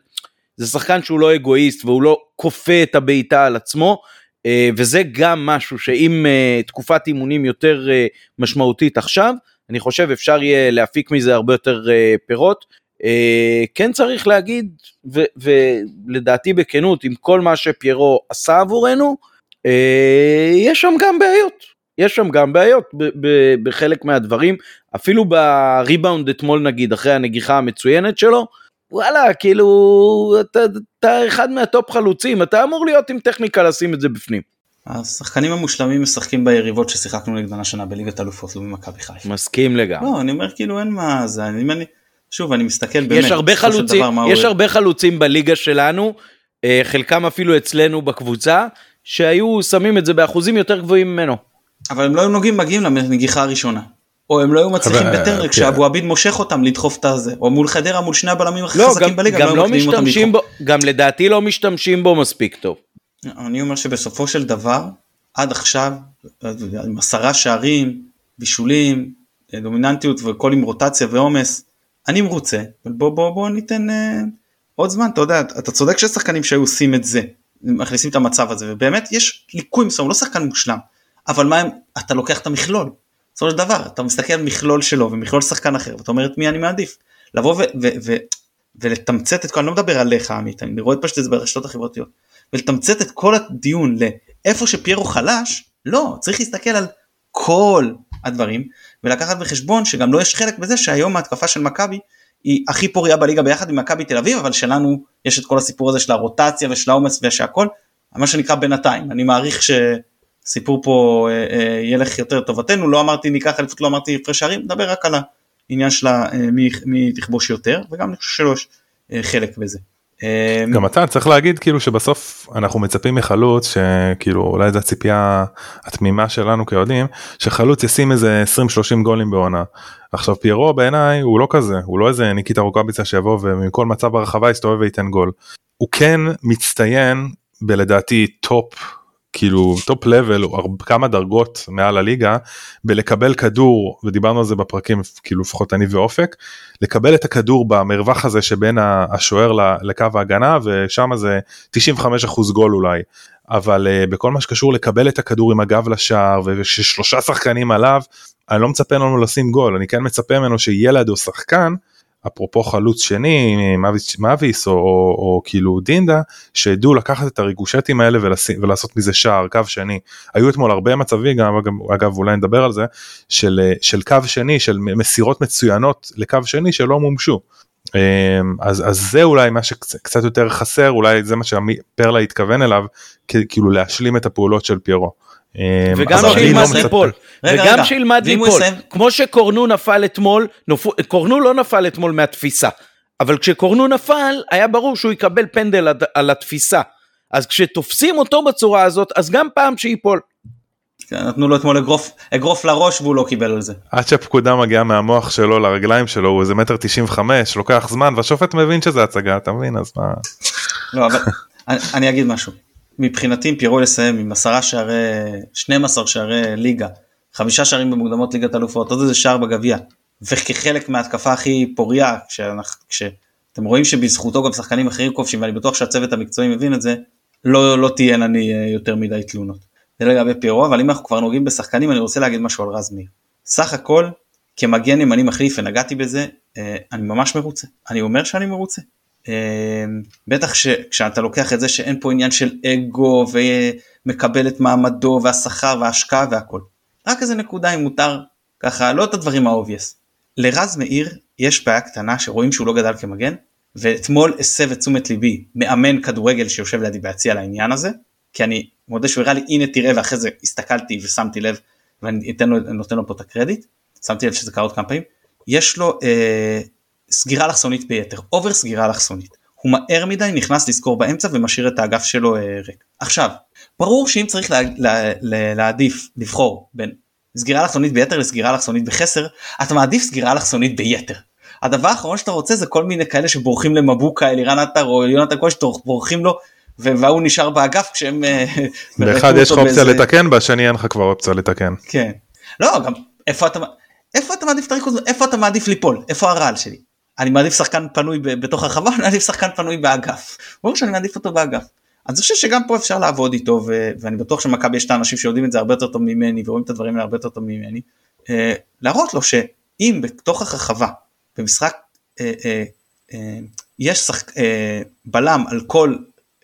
זה שחקן שהוא לא אגואיסט והוא לא כופה את הבעיטה על עצמו. Uh, וזה גם משהו שעם uh, תקופת אימונים יותר uh, משמעותית עכשיו, אני חושב אפשר יהיה להפיק מזה הרבה יותר uh, פירות. אה, כן צריך להגיד, ו, ולדעתי בכנות, עם כל מה שפיירו עשה עבורנו, אה, יש שם גם בעיות. יש שם גם בעיות ב- ב- בחלק מהדברים, אפילו בריבאונד אתמול נגיד, אחרי הנגיחה המצוינת שלו, וואלה, כאילו, אתה, אתה אחד מהטופ חלוצים, אתה אמור להיות עם טכניקה לשים את זה בפנים. השחקנים המושלמים משחקים ביריבות ששיחקנו נגדן השנה בליגת אלופות, לא במכבי חיפה. מסכים לגמרי. לא, אני אומר כאילו אין מה, זה, אני, אני, שוב אני מסתכל באמת, יש הרבה חלוצים, יש הוא... הרבה חלוצים בליגה שלנו, אה, חלקם אפילו אצלנו בקבוצה, שהיו שמים את זה באחוזים יותר גבוהים ממנו. אבל הם לא היו נוגעים מגיעים לנגיחה הראשונה. או הם לא היו מצליחים בטרנר כשאבו עביד מושך אותם לדחוף את הזה, או מול חדרה מול שני הבלמים הכי לא, חזקים בליגה, גם לא, לא משתמשים בו, גם לדעתי לא משתמשים בו מספיק טוב. אני אומר שבסופו של דבר, עד עכשיו, עם עשרה שערים, בישולים, דומיננטיות וכל עם רוטציה ועומס, אני מרוצה, אבל בוא בוא בוא ניתן אה, עוד זמן, אתה יודע, אתה צודק שיש שחקנים שהיו עושים את זה, מכניסים את המצב הזה, ובאמת יש ליקוי מסוים, לא שחקן מושלם, אבל מה, אתה לוקח את המכלול, בסופו של דבר, אתה מסתכל על מכלול שלו ומכלול שחקן אחר, ואתה אומר את מי אני מעדיף, לבוא ו- ו- ו- ולתמצת את כל, אני לא מדבר עליך עמית, אני רואה פשוט את זה ברשתות החברתיות, ולתמצת את כל הדיון לאיפה שפיירו חלש, לא, צריך להסתכל על כל הדברים ולקחת בחשבון שגם לא יש חלק בזה שהיום ההתקפה של מכבי היא הכי פוריה בליגה ביחד עם מכבי תל אביב אבל שלנו יש את כל הסיפור הזה של הרוטציה ושל העומס ושהכל מה שנקרא בינתיים אני מעריך שסיפור פה אה, אה, ילך יותר לטובתנו לא אמרתי ניקח אליפות לא אמרתי הפרש שערים נדבר רק על העניין של אה, מי, מי תכבוש יותר וגם אני חושב שלא יש חלק בזה. אמ, גם אתה צריך להגיד כאילו שבסוף אנחנו מצפים מחלוץ שכאילו אולי זו הציפייה התמימה שלנו כאוהדים שחלוץ ישים איזה 20-30 גולים בעונה. עכשיו פיירו בעיניי הוא לא כזה הוא לא איזה ניקיטה רוקאביצה שיבוא ומכל מצב ברחבה יסתובב וייתן גול. הוא כן מצטיין בלדעתי top כאילו top level כמה דרגות מעל הליגה בלקבל כדור ודיברנו על זה בפרקים כאילו לפחות אני ואופק לקבל את הכדור במרווח הזה שבין השוער לקו ההגנה ושם זה 95% גול אולי. אבל uh, בכל מה שקשור לקבל את הכדור עם הגב לשער וששלושה שחקנים עליו אני לא מצפה לנו לשים גול. אני כן מצפה ממנו שילד או שחקן אפרופו חלוץ שני מאביס, מאביס או, או, או כאילו דינדה שידעו לקחת את הריגושטים האלה ולשים, ולעשות מזה שער קו שני היו אתמול הרבה מצבים גם אגב, אולי נדבר על זה של, של קו שני של מסירות מצוינות לקו שני שלא מומשו. אמ, אז, אז זה אולי מה שקצת יותר חסר אולי זה מה שפרלה התכוון אליו כאילו להשלים את הפעולות של פיירו. אמ, וגם שילמד לא ליפול, וגם שילמד ליפול, כמו שקורנו נפל אתמול, קורנו לא נפל אתמול מהתפיסה, אבל כשקורנו נפל היה ברור שהוא יקבל פנדל על התפיסה, אז כשתופסים אותו בצורה הזאת אז גם פעם שייפול. כן, נתנו לו אתמול אגרוף, אגרוף לראש והוא לא קיבל על זה. עד שהפקודה מגיעה מהמוח שלו לרגליים שלו הוא איזה מטר תשעים וחמש לוקח זמן והשופט מבין שזה הצגה אתה מבין אז מה. לא אבל אני אגיד משהו. מבחינתי אם פירו לסיים עם עשרה שערי 12 שערי ליגה חמישה שערים במוקדמות ליגת אלופות עוד איזה שער בגביע וכחלק מההתקפה הכי פוריה כשאתם רואים שבזכותו גם שחקנים אחרים כובשים ואני בטוח שהצוות המקצועי מבין את זה לא לא תהיינה לי אה, יותר מדי תלונות. זה לגבי פירו, אבל אם אנחנו כבר נוגעים בשחקנים אני רוצה להגיד משהו על רז מאיר. סך הכל כמגן ימני מחליף ונגעתי בזה, אה, אני ממש מרוצה. אני אומר שאני מרוצה. אה, בטח כשאתה לוקח את זה שאין פה עניין של אגו ומקבל את מעמדו והשכר וההשקעה והכל. רק איזה נקודה אם מותר ככה לא את הדברים ה obvious. לרז מאיר יש בעיה קטנה שרואים שהוא לא גדל כמגן ואתמול הסב את תשומת ליבי מאמן כדורגל שיושב לידי ביציע לעניין הזה כי אני מודה שהוא הראה לי הנה תראה ואחרי זה הסתכלתי ושמתי לב ואני לו, נותן לו פה את הקרדיט, שמתי לב שזה קרה עוד כמה פעמים, יש לו אה, סגירה אלכסונית ביתר, over סגירה אלכסונית. הוא מהר מדי נכנס לסגור באמצע ומשאיר את האגף שלו אה, ריק. עכשיו, ברור שאם צריך לה, לה, לה, להעדיף, לבחור בין סגירה אלכסונית ביתר לסגירה אלכסונית בחסר, אתה מעדיף סגירה אלכסונית ביתר. הדבר האחרון שאתה רוצה זה כל מיני כאלה שבורחים למבוקה, אלירן עטר או יונתן כהן שבורחים לו והוא נשאר באגף כשהם... אה, באחד יש לך אופציה לתקן, בשני אין לך כבר אופציה לתקן. כן. לא, גם איפה אתה... איפה אתה מעדיף את הריכוז? איפה אתה מעדיף ליפול? איפה הרעל שלי? אני מעדיף שחקן פנוי בתוך הרחבה, אני מעדיף שחקן פנוי באגף. ברור שאני מעדיף אותו באגף. אז אני חושב שגם פה אפשר לעבוד איתו ו- ואני בטוח שמכבי יש את האנשים שיודעים את זה הרבה יותר טוב ממני ורואים את הדברים האלה הרבה יותר טוב ממני. אה, להראות לו שאם בתוך הרחבה במשחק אה, אה, אה, יש שחק, אה, בלם על כל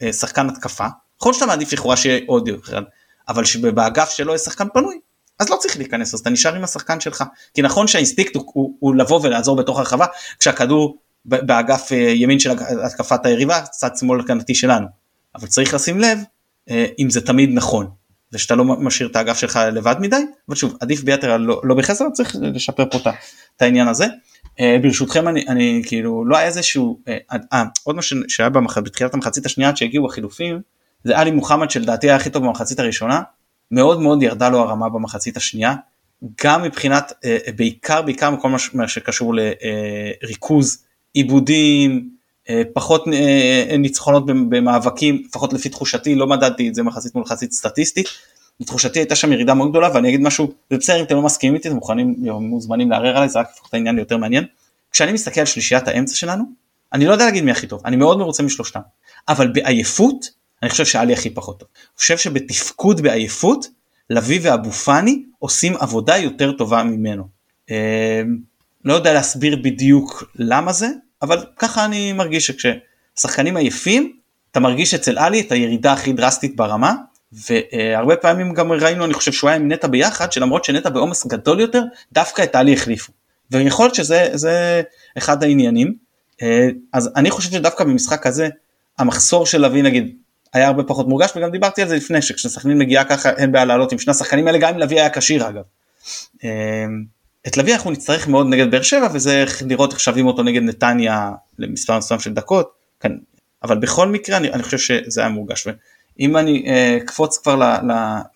אה, שחקן התקפה, יכול שאתה מעדיף לכאורה שיהיה עוד אחד, אבל שבאגף שלו יש שחקן פנוי, אז לא צריך להיכנס, אז אתה נשאר עם השחקן שלך. כי נכון שהאינסטיקט הוא, הוא, הוא לבוא ולעזור בתוך הרחבה, כשהכדור באגף אה, ימין של התקפת היריבה, צד שמאל הגנתי שלנו. אבל צריך לשים לב אה, אם זה תמיד נכון, ושאתה לא משאיר את האגף שלך לבד מדי, אבל שוב, עדיף ביתר לא, לא בחסר, צריך לשפר פה את העניין הזה. Uh, ברשותכם אני, אני כאילו לא היה איזשהו uh, עוד משהו שהיה במח... בתחילת המחצית השנייה עד שהגיעו החילופים זה עלי מוחמד שלדעתי היה הכי טוב במחצית הראשונה מאוד מאוד ירדה לו הרמה במחצית השנייה גם מבחינת uh, בעיקר בעיקר מכל מה שקשור לריכוז עיבודים uh, פחות ניצחונות במאבקים לפחות לפי תחושתי לא מדדתי את זה מחצית מול מחצית סטטיסטית לתחושתי הייתה שם ירידה מאוד גדולה ואני אגיד משהו, זה בסדר אם אתם לא מסכימים איתי, אתם מוכנים, מוזמנים לערער עליי, זה רק יפוך את העניין ליותר מעניין. כשאני מסתכל על שלישיית האמצע שלנו, אני לא יודע להגיד מי הכי טוב, אני מאוד מרוצה משלושתם, אבל בעייפות, אני חושב שאלי הכי פחות טוב. אני חושב שבתפקוד בעייפות, לביא ואבו פאני עושים עבודה יותר טובה ממנו. אה, לא יודע להסביר בדיוק למה זה, אבל ככה אני מרגיש שכששחקנים עייפים, אתה מרגיש אצל עלי את הירידה הכי דרסטית ברמה, והרבה פעמים גם ראינו אני חושב שהוא היה עם נטע ביחד שלמרות שנטע בעומס גדול יותר דווקא את טלי החליפו. ויכול להיות שזה אחד העניינים אה, אז אני חושב שדווקא במשחק הזה המחסור של לביא נגיד היה הרבה פחות מורגש וגם דיברתי על זה לפני שכשסכנין מגיעה ככה אין בעיה לעלות עם שני השחקנים האלה גם אם לביא היה כשיר אגב. אה, את לביא אנחנו נצטרך מאוד נגד באר שבע וזה לראות איך שווים אותו נגד נתניה למספר מסוים של דקות כאן, אבל בכל מקרה אני, אני חושב שזה היה מורגש. אם אני אה, אקפוץ כבר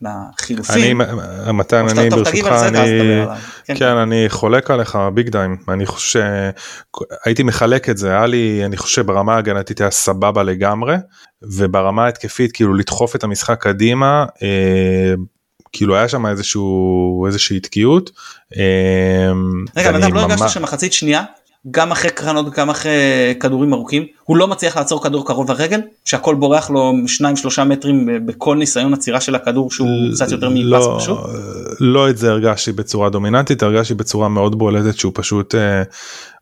לחילופים, אני, מתן, אני ברשותך, אני, כן, כן, אני חולק עליך ביג דיים, אני חושב שהייתי מחלק את זה, היה לי, אני חושב ברמה ההגנתית היה סבבה לגמרי, וברמה ההתקפית כאילו לדחוף את המשחק קדימה, אה, כאילו היה שם איזשהו איזושהי תקיעות. אה, רגע, אדם, לא הרגשת שמחצית שנייה גם אחרי קרנות גם אחרי כדורים ארוכים הוא לא מצליח לעצור כדור קרוב לרגל שהכל בורח לו 2-3 מטרים בכל ניסיון עצירה של הכדור שהוא קצת יותר מפס לא, פשוט. לא את זה הרגשתי בצורה דומיננטית הרגשתי בצורה מאוד בולטת שהוא פשוט אה,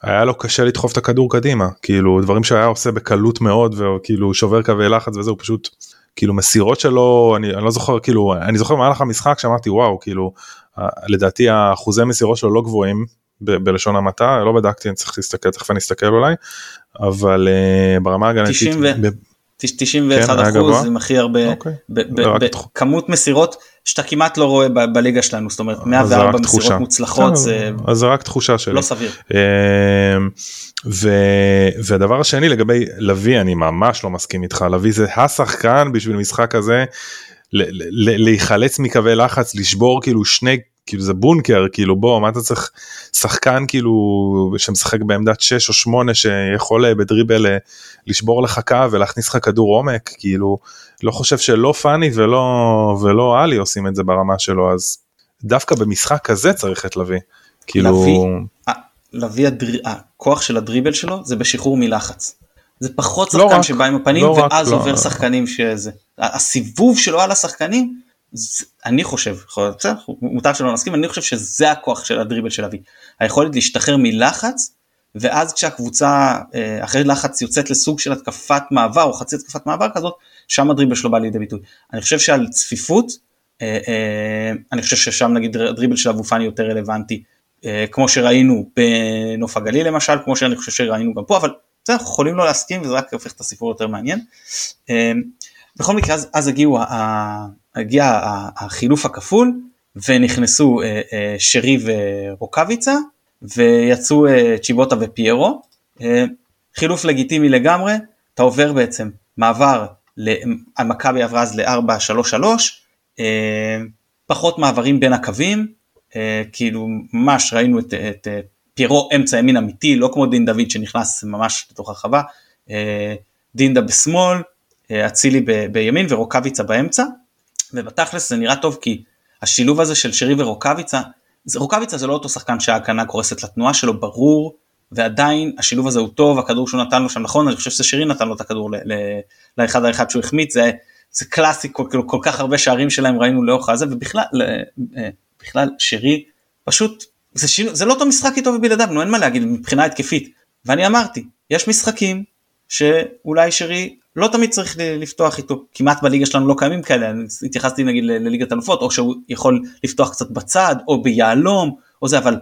היה לו קשה לדחוף את הכדור קדימה כאילו דברים שהיה עושה בקלות מאוד וכאילו שובר קווי לחץ וזה הוא פשוט כאילו מסירות שלו אני, אני לא זוכר כאילו אני זוכר במהלך המשחק שאמרתי וואו כאילו אה, לדעתי האחוזי מסירות שלו לא גבוהים בלשון המעטה לא בדקתי אני צריך להסתכל תכף אני אסתכל אולי אבל uh, ברמה הגנתית 90 ו- ב- 91 כן, אחוז? עם הכי הרבה אוקיי. בכמות מסירות שאתה כמעט לא רואה ב- בליגה שלנו זאת אומרת אז זה 104 רק מסירות תחושה. מוצלחות בסדר, זה אז זה רק תחושה שלי. לא סביר. אמ, ו... והדבר השני לגבי לביא אני ממש לא מסכים איתך לביא זה השחקן בשביל משחק הזה ל- ל- להיחלץ מקווי לחץ לשבור כאילו שני כאילו זה בונקר כאילו בוא מה אתה צריך שחקן כאילו שמשחק בעמדת 6 או 8 שיכול אה, בדריבל אה, לשבור לך קו ולהכניס לך כדור עומק כאילו לא חושב שלא פאני ולא ולא עלי עושים את זה ברמה שלו אז דווקא במשחק כזה צריך את לביא. כאילו לביא? ה- לביא הדר- הכוח של הדריבל שלו זה בשחרור מלחץ. זה פחות לא שחקן רק, שבא עם הפנים לא רק, ואז לא. עובר שחקנים שזה. הסיבוב שלו על השחקנים אני חושב, בסדר, מותר שלא נסכים, אני חושב שזה הכוח של הדריבל של אבי. היכולת להשתחרר מלחץ ואז כשהקבוצה אה, אחרי לחץ יוצאת לסוג של התקפת מעבר או חצי התקפת מעבר כזאת, שם הדריבל שלו בא לידי ביטוי. אני חושב שעל צפיפות, אה, אה, אני חושב ששם נגיד הדריבל של אבו פאני יותר רלוונטי, כמו שראינו בנוף הגליל למשל, כמו שאני חושב שראינו גם פה, אבל בסדר, אנחנו יכולים לא להסכים וזה רק הופך את הסיפור יותר מעניין. בכל מקרה אז, אז הגיעו, ה- הגיע החילוף הכפול ונכנסו אה, אה, שרי ורוקאביצה ויצאו אה, צ'יבוטה ופיירו. חילוף לגיטימי לגמרי, אתה עובר בעצם מעבר, המכבי עברה אז ל-4-3-3, אה, פחות מעברים בין הקווים, כאילו ממש ראינו את, את פיירו אמצע ימין אמיתי, לא כמו דין דוד שנכנס ממש לתוך הרחבה, דינדה בשמאל, אצילי בימין ורוקאביצה באמצע, ובתכלס זה נראה טוב כי השילוב הזה של שרי ורוקאביצה, זה- רוקאביצה זה לא אותו שחקן שההגנה קורסת לתנועה שלו, ברור, ועדיין השילוב הזה הוא טוב, הכדור שהוא נתן לו שם נכון, אני חושב ששרי נתן לו את הכדור לאחד האחד שהוא החמיץ, זה, זה קלאסי, כל, כל, כל כך הרבה שערים שלהם ראינו לאורך הזה, ובכלל, אה, בכלל שרי פשוט, זה, שיל, זה לא אותו משחק איתו ובלעדיו, נו אין מה להגיד מבחינה התקפית, ואני אמרתי, יש משחקים שאולי שרי לא תמיד צריך לפתוח איתו, כמעט בליגה שלנו לא קיימים כאלה, אני התייחסתי נגיד לליגת אלופות, או שהוא יכול לפתוח קצת בצד, או ביהלום, או זה, אבל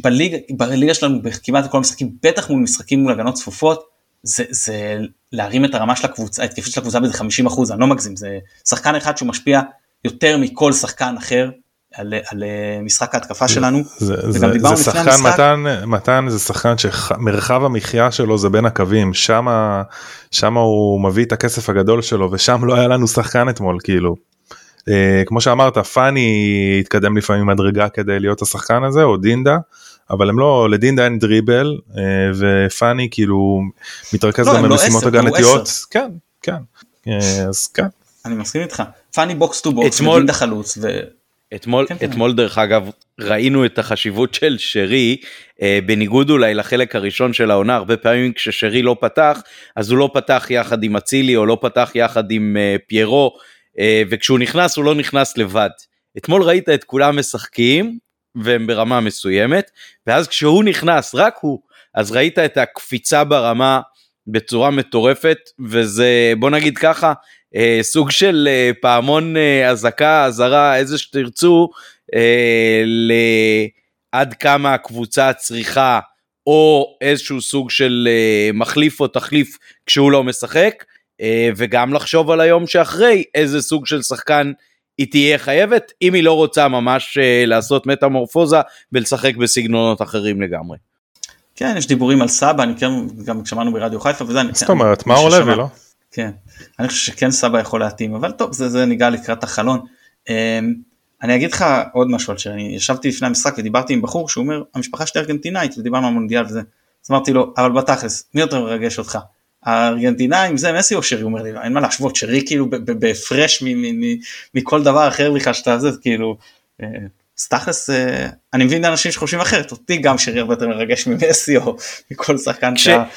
בליגה, בליגה שלנו כמעט כל המשחקים, בטח מול משחקים מול הגנות צפופות, זה, זה להרים את הרמה של הקבוצה, ההתקפית של הקבוצה באיזה 50 אחוז, אני לא מגזים, זה שחקן אחד שהוא משפיע יותר מכל שחקן אחר על, על אה, משחק ההתקפה שלנו, זה, זה, זה לפני שחקן המשחק. מתן מתן זה שחקן שמרחב המחיה שלו זה בין הקווים שמה שמה הוא מביא את הכסף הגדול שלו ושם לא היה לנו שחקן אתמול כאילו. אה, כמו שאמרת פאני התקדם לפעמים מדרגה כדי להיות השחקן הזה או דינדה אבל הם לא לדינדה אין דריבל אה, ופאני כאילו מתרכז לא, גם לא במשימות ההגנתיות. כן כן אה, אז כן אני מסכים איתך, פאני box to box, ודינדה חלוץ, ו... אתמול, כן, כן. אתמול דרך אגב ראינו את החשיבות של שרי אה, בניגוד אולי לחלק הראשון של העונה הרבה פעמים כששרי לא פתח אז הוא לא פתח יחד עם אצילי או לא פתח יחד עם אה, פיירו אה, וכשהוא נכנס הוא לא נכנס לבד. אתמול ראית את כולם משחקים והם ברמה מסוימת ואז כשהוא נכנס רק הוא אז ראית את הקפיצה ברמה בצורה מטורפת וזה בוא נגיד ככה אה, סוג של אה, פעמון אה, אזעקה אזהרה איזה שתרצו אה, לעד כמה הקבוצה צריכה או איזשהו סוג של אה, מחליף או תחליף כשהוא לא משחק אה, וגם לחשוב על היום שאחרי איזה סוג של שחקן היא תהיה חייבת אם היא לא רוצה ממש אה, לעשות מטמורפוזה ולשחק בסגנונות אחרים לגמרי. כן, יש דיבורים על סבא, אני כן, גם שמענו ברדיו חיפה וזה, אני- זאת אומרת מאור לוי לא? כן, אני חושב שכן סבא יכול להתאים, אבל טוב, זה, זה ניגע לקראת החלון. אמ, אני אגיד לך עוד משהו על שאני ישבתי לפני המשחק ודיברתי עם בחור שהוא אומר, המשפחה שלי ארגנטינאית, ודיברנו על מונדיאל וזה. אז אמרתי לו, אבל בתכלס, מי יותר מרגש אותך? הארגנטינאים זה מסי או שרי? הוא אומר לי, "לא, אין מה להשוות, שרי כאילו בהפרש מכל דבר אחר בכלל שאתה זה, כאילו, אה, אז תכלס אה, אני מבין אנשים שחושבים אחרת אותי גם שרי הרבה יותר מרגש ממסי או מכל שחקן.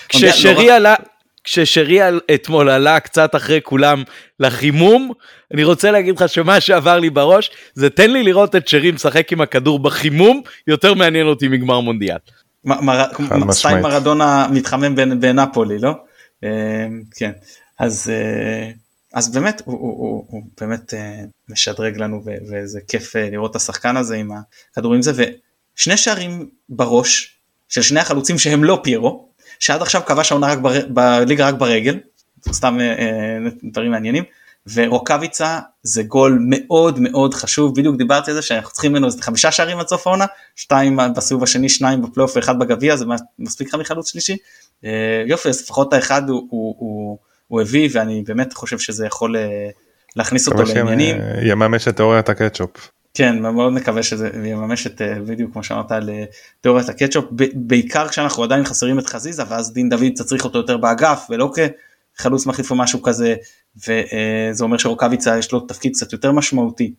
כששרי לא עלה כששרי אתמול עלה קצת אחרי כולם לחימום אני רוצה להגיד לך שמה שעבר לי בראש זה תן לי לראות את שרי משחק עם הכדור בחימום יותר מעניין אותי מגמר מונדיאל. סטייל מרדונה מתחמם בנפולי לא? אה, כן אז אה, אז באמת הוא, הוא, הוא, הוא באמת uh, משדרג לנו ו, וזה כיף uh, לראות את השחקן הזה עם הכדורים זה ושני שערים בראש של שני החלוצים שהם לא פיירו שעד עכשיו כבש העונה רק בר, בליגה רק ברגל סתם uh, uh, דברים מעניינים ורוקאביצה זה גול מאוד מאוד חשוב בדיוק דיברתי על זה שאנחנו צריכים ממנו איזה חמישה שערים עד סוף העונה שתיים בסיבוב השני שניים בפלייאוף ואחד בגביע זה מספיק לך מחלוץ שלישי uh, יופי אז לפחות האחד הוא, הוא, הוא הוא הביא ואני באמת חושב שזה יכול אה, להכניס אותו לעניינים. אה, יממש את תיאוריית הקטשופ. כן מאוד מקווה שזה יממש את אה, בדיוק כמו שאמרת על תיאוריית הקטשופ. בעיקר כשאנחנו עדיין חסרים את חזיזה ואז דין דוד צריך אותו יותר באגף ולא כחלוץ מחליף או משהו כזה וזה אומר שרוקאביצה יש לו תפקיד קצת יותר משמעותי.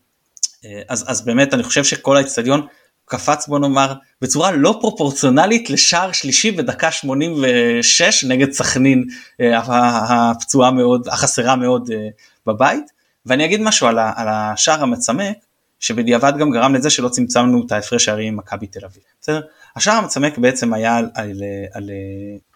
אז, אז באמת אני חושב שכל האצטדיון קפץ בוא נאמר בצורה לא פרופורציונלית לשער שלישי בדקה 86 נגד סכנין אה, הפצועה מאוד החסרה מאוד אה, בבית. ואני אגיד משהו על, השער המצמק שבדיעבד גם גרם לזה שלא צמצמנו את ההפרש שערים עם מכבי תל אביב. בסדר? השער המצמק בעצם היה על, על, על, על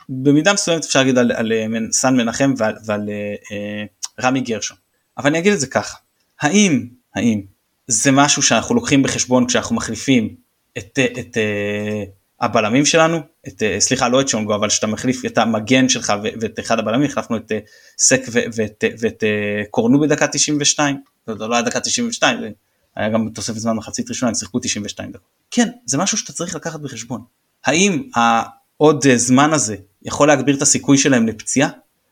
במידה מסוימת אפשר להגיד על, על סן מנחם ועל, ועל אה, רמי גרשון. אבל אני אגיד את זה ככה, האם, האם זה משהו שאנחנו לוקחים בחשבון כשאנחנו מחליפים את, את, את אה, הבלמים שלנו, את, אה, סליחה לא את שונגו אבל שאתה מחליף את המגן שלך ואת אחד הבלמים, החלפנו את אה, סק ואת, ואת, ואת קורנו בדקה 92, זה לא היה דקה 92, זה היה גם תוספת זמן מחצית ראשונה, הם שיחקו 92 דקות. כן, זה משהו שאתה צריך לקחת בחשבון. האם העוד זמן הזה יכול להגביר את הסיכוי שלהם לפציעה?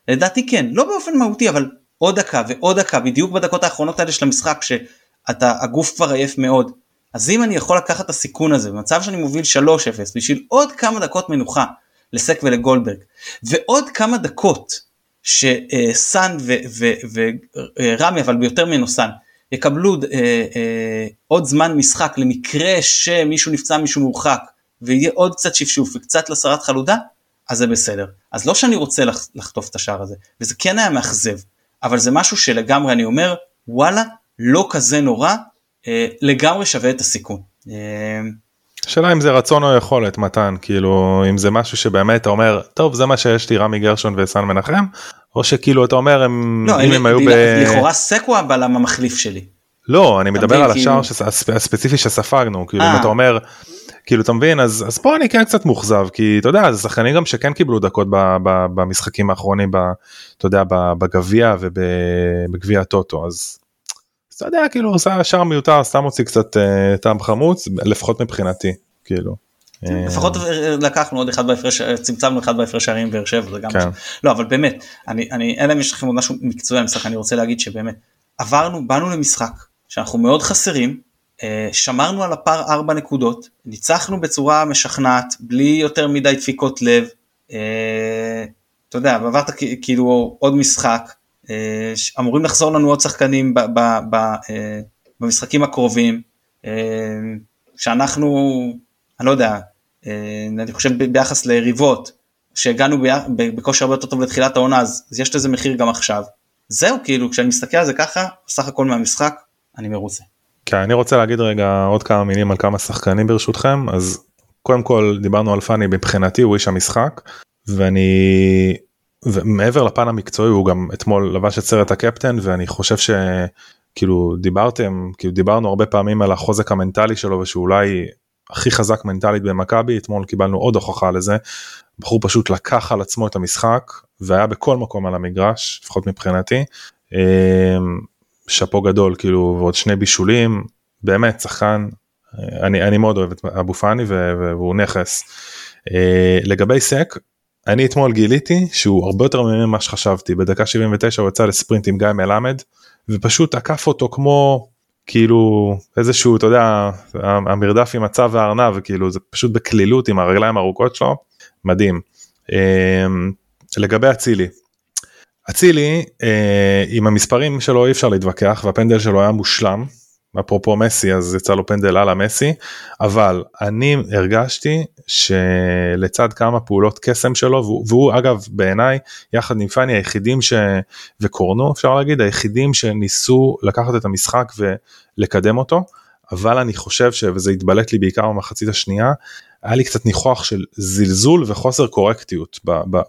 לדעתי כן, לא באופן מהותי אבל עוד דקה ועוד דקה בדיוק בדקות האחרונות האלה של המשחק שהגוף כבר עייף מאוד אז אם אני יכול לקחת את הסיכון הזה במצב שאני מוביל 3-0 בשביל עוד כמה דקות מנוחה לסק ולגולדברג ועוד כמה דקות שסאן ורמי אבל ביותר ממנו סאן יקבלו אה, אה, עוד זמן משחק למקרה שמישהו נפצע מישהו מורחק ויהיה עוד קצת שפשוף וקצת לסרת חלודה אז זה בסדר. אז לא שאני רוצה לחטוף את השער הזה וזה כן היה מאכזב אבל זה משהו שלגמרי אני אומר וואלה לא כזה נורא אה, לגמרי שווה את הסיכון. אה, השאלה אם זה רצון או יכולת מתן כאילו אם זה משהו שבאמת אתה אומר טוב זה מה שיש לי רמי גרשון וסן מנחם או שכאילו אתה אומר הם לא, אם הם היו ב... לכאורה סקו הבלם המחליף שלי. לא אני מדבר על השער כאילו... הספציפי שספגנו כאילו אם אה. אתה אומר כאילו אתה מבין אז אז פה אני כן קצת מאוכזב כי אתה יודע זה שחקנים גם שכן קיבלו דקות ב, ב, במשחקים האחרונים ב, אתה יודע בגביע ובגביע הטוטו אז אתה יודע כאילו עושה שער מיותר סתם מוציא קצת uh, טעם חמוץ לפחות מבחינתי כאילו. אה, לפחות לקחנו עוד אחד בהפרש צמצמנו אחד בהפרש שערים באר שבע זה גם כן. לא אבל באמת אני אני אלא אם יש לכם עוד משהו מקצועי במשחק אני רוצה להגיד שבאמת עברנו באנו למשחק שאנחנו מאוד חסרים אה, שמרנו על הפער 4 נקודות ניצחנו בצורה משכנעת בלי יותר מדי דפיקות לב אתה יודע עברת כאילו עוד משחק אה, אמורים לחזור לנו עוד שחקנים ב, ב, ב, אה, במשחקים הקרובים, אה, שאנחנו, אני לא יודע, אני חושב ביחס ליריבות, שהגענו בכושר הרבה יותר טוב לתחילת העונה, אז, יש לזה מחיר גם עכשיו. זהו, כאילו, כשאני מסתכל על זה ככה, סך הכל מהמשחק, אני מרוצה. כן, אני רוצה להגיד רגע עוד כמה מילים על כמה שחקנים ברשותכם, אז קודם כל דיברנו על פאני מבחינתי הוא איש המשחק ואני ומעבר לפן המקצועי הוא גם אתמול לבש את סרט הקפטן ואני חושב שכאילו דיברתם כאילו דיברנו הרבה פעמים על החוזק המנטלי שלו ושהוא אולי הכי חזק מנטלית במכבי אתמול קיבלנו עוד הוכחה לזה. בחור פשוט לקח על עצמו את המשחק והיה בכל מקום על המגרש לפחות מבחינתי. אמ, שאפו גדול כאילו ועוד שני בישולים באמת שחקן אני אני מאוד אוהב את אבו פאני והוא נכס. אה, לגבי סק אני אתמול גיליתי שהוא הרבה יותר ממה שחשבתי בדקה 79 הוא יצא לספרינט עם גיא מלמד ופשוט עקף אותו כמו כאילו איזשהו אתה יודע המרדף עם הצו והארנב כאילו זה פשוט בקלילות עם הרגליים הארוכות שלו מדהים. אמ, לגבי אצילי. אצילי אה, עם המספרים שלו אי אפשר להתווכח והפנדל שלו היה מושלם אפרופו מסי אז יצא לו פנדל על המסי אבל אני הרגשתי שלצד כמה פעולות קסם שלו והוא, והוא אגב בעיניי יחד עם פאני היחידים ש... וקורנו אפשר להגיד היחידים שניסו לקחת את המשחק ולקדם אותו אבל אני חושב ש... וזה התבלט לי בעיקר במחצית השנייה היה לי קצת ניחוח של זלזול וחוסר קורקטיות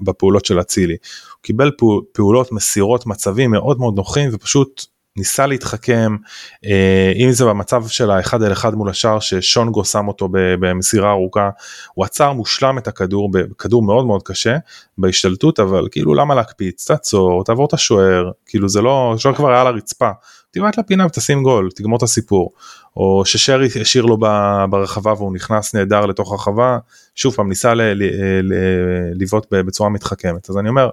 בפעולות של אצילי. הוא קיבל פעולות מסירות מצבים מאוד מאוד נוחים ופשוט ניסה להתחכם אה, אם זה במצב של האחד על אחד מול השאר ששונגו שם אותו במסירה ארוכה הוא עצר מושלם את הכדור בכדור מאוד מאוד קשה בהשתלטות אבל כאילו למה להקפיץ? תעצור תעבור את השוער כאילו זה לא השוער כבר היה על הרצפה. תבעט לפינה ותשים גול תגמור את הסיפור. או ששרי השאיר לו ברחבה והוא נכנס נהדר לתוך הרחבה שוב פעם ניסה לבעוט בצורה מתחכמת. אז אני אומר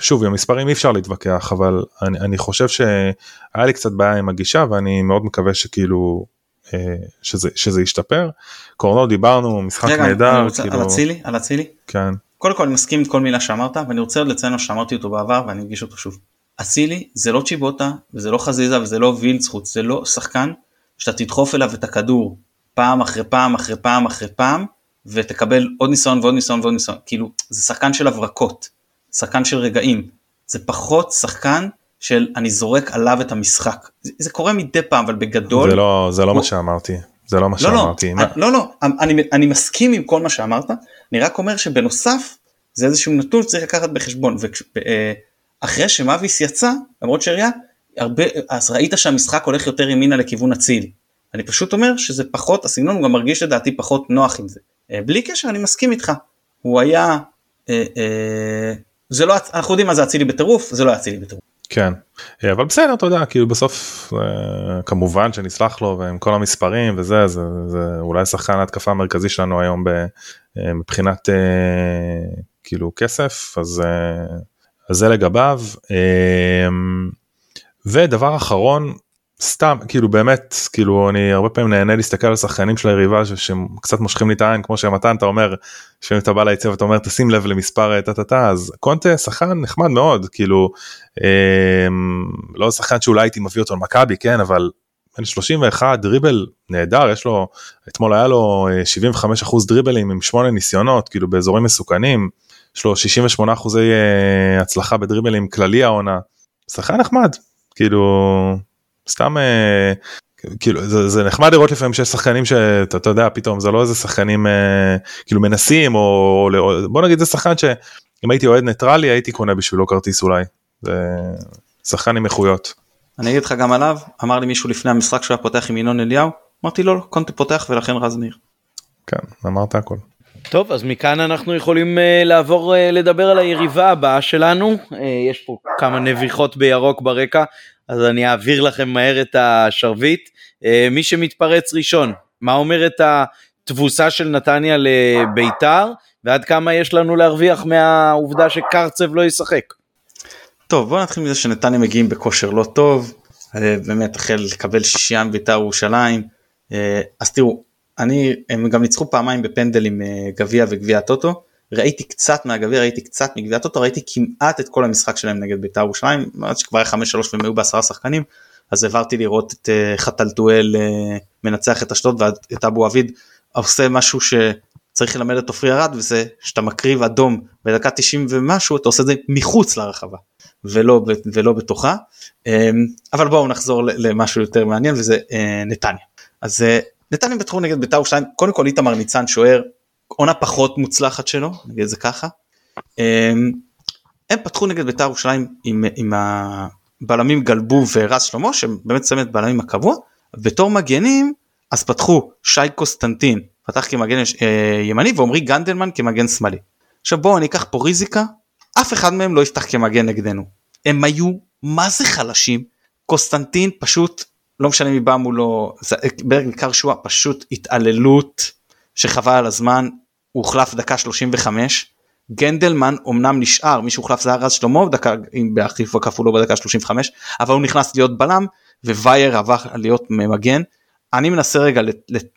שוב עם המספרים אי אפשר להתווכח אבל אני, אני חושב שהיה לי קצת בעיה עם הגישה ואני מאוד מקווה שכאילו אה, שזה, שזה ישתפר. קורנו דיברנו משחק רגע, נהדר. רוצה, כאילו... על אצילי? על אצילי? כן. קודם כל אני מסכים עם כל מילה שאמרת ואני רוצה עוד לציין שאמרתי אותו בעבר ואני אגיש אותו שוב. אצילי זה לא צ'יבוטה וזה לא חזיזה וזה לא וילצחוט זה לא שחקן שאתה תדחוף אליו את הכדור פעם אחרי פעם אחרי פעם אחרי פעם ותקבל עוד ניסיון ועוד ניסיון ועוד ניסיון כאילו זה שחקן של הברקות שחקן של רגעים, זה פחות שחקן של אני זורק עליו את המשחק. זה, זה קורה מדי פעם אבל בגדול. זה לא, זה לא הוא... מה שאמרתי. זה לא מה לא, לא שאמרתי. לא, לא, לא, אני, אני מסכים עם כל מה שאמרת, אני רק אומר שבנוסף זה איזשהו נתון שצריך לקחת בחשבון. ואחרי אה, שמאביס יצא, למרות שריה, הרבה, אז ראית שהמשחק הולך יותר ימינה לכיוון אצילי. אני פשוט אומר שזה פחות, הסגנון הוא גם מרגיש לדעתי פחות נוח עם זה. אה, בלי קשר, אני מסכים איתך. הוא היה אה, אה, זה לא, אנחנו יודעים מה זה אצילי בטירוף, זה לא אצילי בטירוף. כן, אה, אבל בסדר, אתה יודע, כאילו בסוף אה, כמובן שנסלח לו ועם כל המספרים וזה, זה, זה אולי שחקן ההתקפה המרכזי שלנו היום ב, אה, מבחינת כאילו כסף, אז, אז זה לגביו. ודבר אחרון, סתם כאילו באמת כאילו אני הרבה פעמים נהנה להסתכל על שחקנים של היריבה שקצת מושכים לי את העין כמו שמתן אתה אומר שאם אתה בא ליצב אתה אומר תשים לב למספר טה טה טה אז קונטה שחקן נחמד מאוד כאילו אה, לא שחקן שאולי הייתי מביא אותו למכבי כן אבל בן 31 דריבל נהדר יש לו אתמול היה לו 75 אה, אחוז דריבלים עם 8 ניסיונות כאילו באזורים מסוכנים יש לו 68 אחוזי אה, הצלחה בדריבלים כללי העונה. שחקן נחמד כאילו סתם אה, כאילו זה, זה נחמד לראות לפעמים שיש שחקנים שאתה אתה יודע פתאום זה לא איזה שחקנים אה, כאילו מנסים או, או בוא נגיד זה שחקן שאם הייתי אוהד ניטרלי הייתי קונה בשבילו כרטיס אולי. זה שחקן עם איכויות. אני אגיד לך גם עליו אמר לי מישהו לפני המשחק שהוא היה פותח עם ינון אליהו אמרתי לו לא, קונטה פותח ולכן רז ניר. כן אמרת הכל. טוב אז מכאן אנחנו יכולים uh, לעבור uh, לדבר על היריבה הבאה שלנו uh, יש פה כמה נביחות בירוק ברקע אז אני אעביר לכם מהר את השרביט. אה, מי שמתפרץ ראשון, מה אומרת התבוסה של נתניה לביתר, ועד כמה יש לנו להרוויח מהעובדה שקרצב לא ישחק? טוב בוא נתחיל מזה שנתניה מגיעים בכושר לא טוב, אה, באמת החל לקבל שישייה מביתר ירושלים, אה, אז תראו, אני, הם גם ניצחו פעמיים בפנדל עם גביע וגביע הטוטו, ראיתי קצת מהגביע, ראיתי קצת מגביע הטוטו, ראיתי כמעט את כל המשחק שלהם נגד בית"ר ירושלים, עד שכבר היה 5-3 והם היו בעשרה שחקנים, אז העברתי לראות את uh, חתלתואל uh, מנצח את אשדוד ואת אבו עביד עושה משהו שצריך ללמד את עופרי ארד וזה שאתה מקריב אדום בדקה 90 ומשהו אתה עושה את זה מחוץ לרחבה ולא, ולא בתוכה, um, אבל בואו נחזור למשהו יותר מעניין וזה uh, נתניה. אז נתניה בתחום נגד בית"ר ירושלים, קודם כל איתמר ניצן שוער עונה פחות מוצלחת שלו, נגיד זה ככה. אמ, הם פתחו נגד בית"ר ירושלים עם, עם הבלמים גלבו ורז שלמה שהם באמת צמד בלמים הקבוע. בתור מגנים אז פתחו שי קוסטנטין פתח כמגן אה, ימני ועמרי גנדלמן כמגן שמאלי. עכשיו בואו אני אקח פה ריזיקה אף אחד מהם לא יפתח כמגן נגדנו. הם היו מה זה חלשים קוסטנטין פשוט לא משנה מי בא מולו ברג ניכר שואה פשוט התעללות שחבל על הזמן, הוא הוחלף דקה 35, גנדלמן אמנם נשאר, מי שהוחלף זה היה רז שלמה, דקה, אם בהחליף הכפול לא בדקה 35, אבל הוא נכנס להיות בלם, ווייר עבר להיות מגן. אני מנסה רגע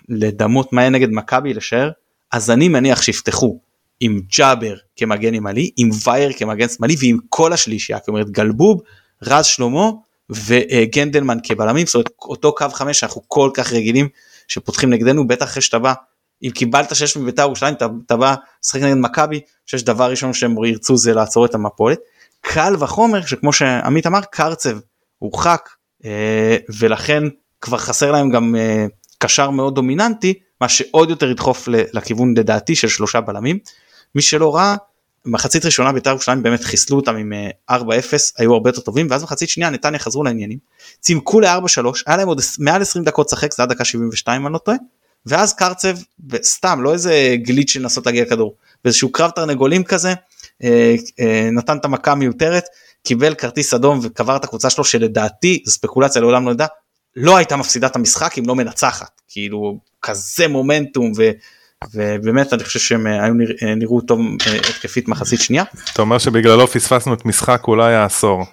לדמות מה יהיה נגד מכבי לשער, אז אני מניח שיפתחו עם ג'אבר כמגן ימני, עם וייר כמגן שמאלי ועם כל השלישייה, אומרת גלבוב, רז שלמה וגנדלמן כבלמים, זאת אומרת אותו קו חמש שאנחנו כל כך רגילים שפותחים נגדנו, בטח אחרי שאתה בא, אם קיבלת שש מביתר ירושלים אתה בא לשחק נגד מכבי, שיש דבר ראשון שהם ירצו זה לעצור את המפולת. קל וחומר שכמו שעמית אמר קרצב הורחק אה, ולכן כבר חסר להם גם אה, קשר מאוד דומיננטי מה שעוד יותר ידחוף לכיוון לדעתי של שלושה בלמים. מי שלא ראה מחצית ראשונה בית"ר ירושלים באמת חיסלו אותם עם 4-0 אה, היו הרבה יותר טובים ואז מחצית שנייה נתניה חזרו לעניינים צימקו ל-4-3 היה להם עוד מעל 20 דקות לשחק זה עד דקה 72 אני לא טועה ואז קרצב סתם לא איזה גליץ' של לנסות להגיע לכדור באיזשהו קרב תרנגולים כזה אה, אה, נתן את המכה המיותרת קיבל כרטיס אדום וקבר את הקבוצה שלו שלדעתי ספקולציה לעולם לא ידע לא הייתה מפסידה את המשחק אם לא מנצחת כאילו כזה מומנטום ו... ובאמת אני חושב שהם היו נרא, נראו טוב התקפית מחצית שנייה. אתה אומר שבגללו פספסנו את משחק אולי העשור.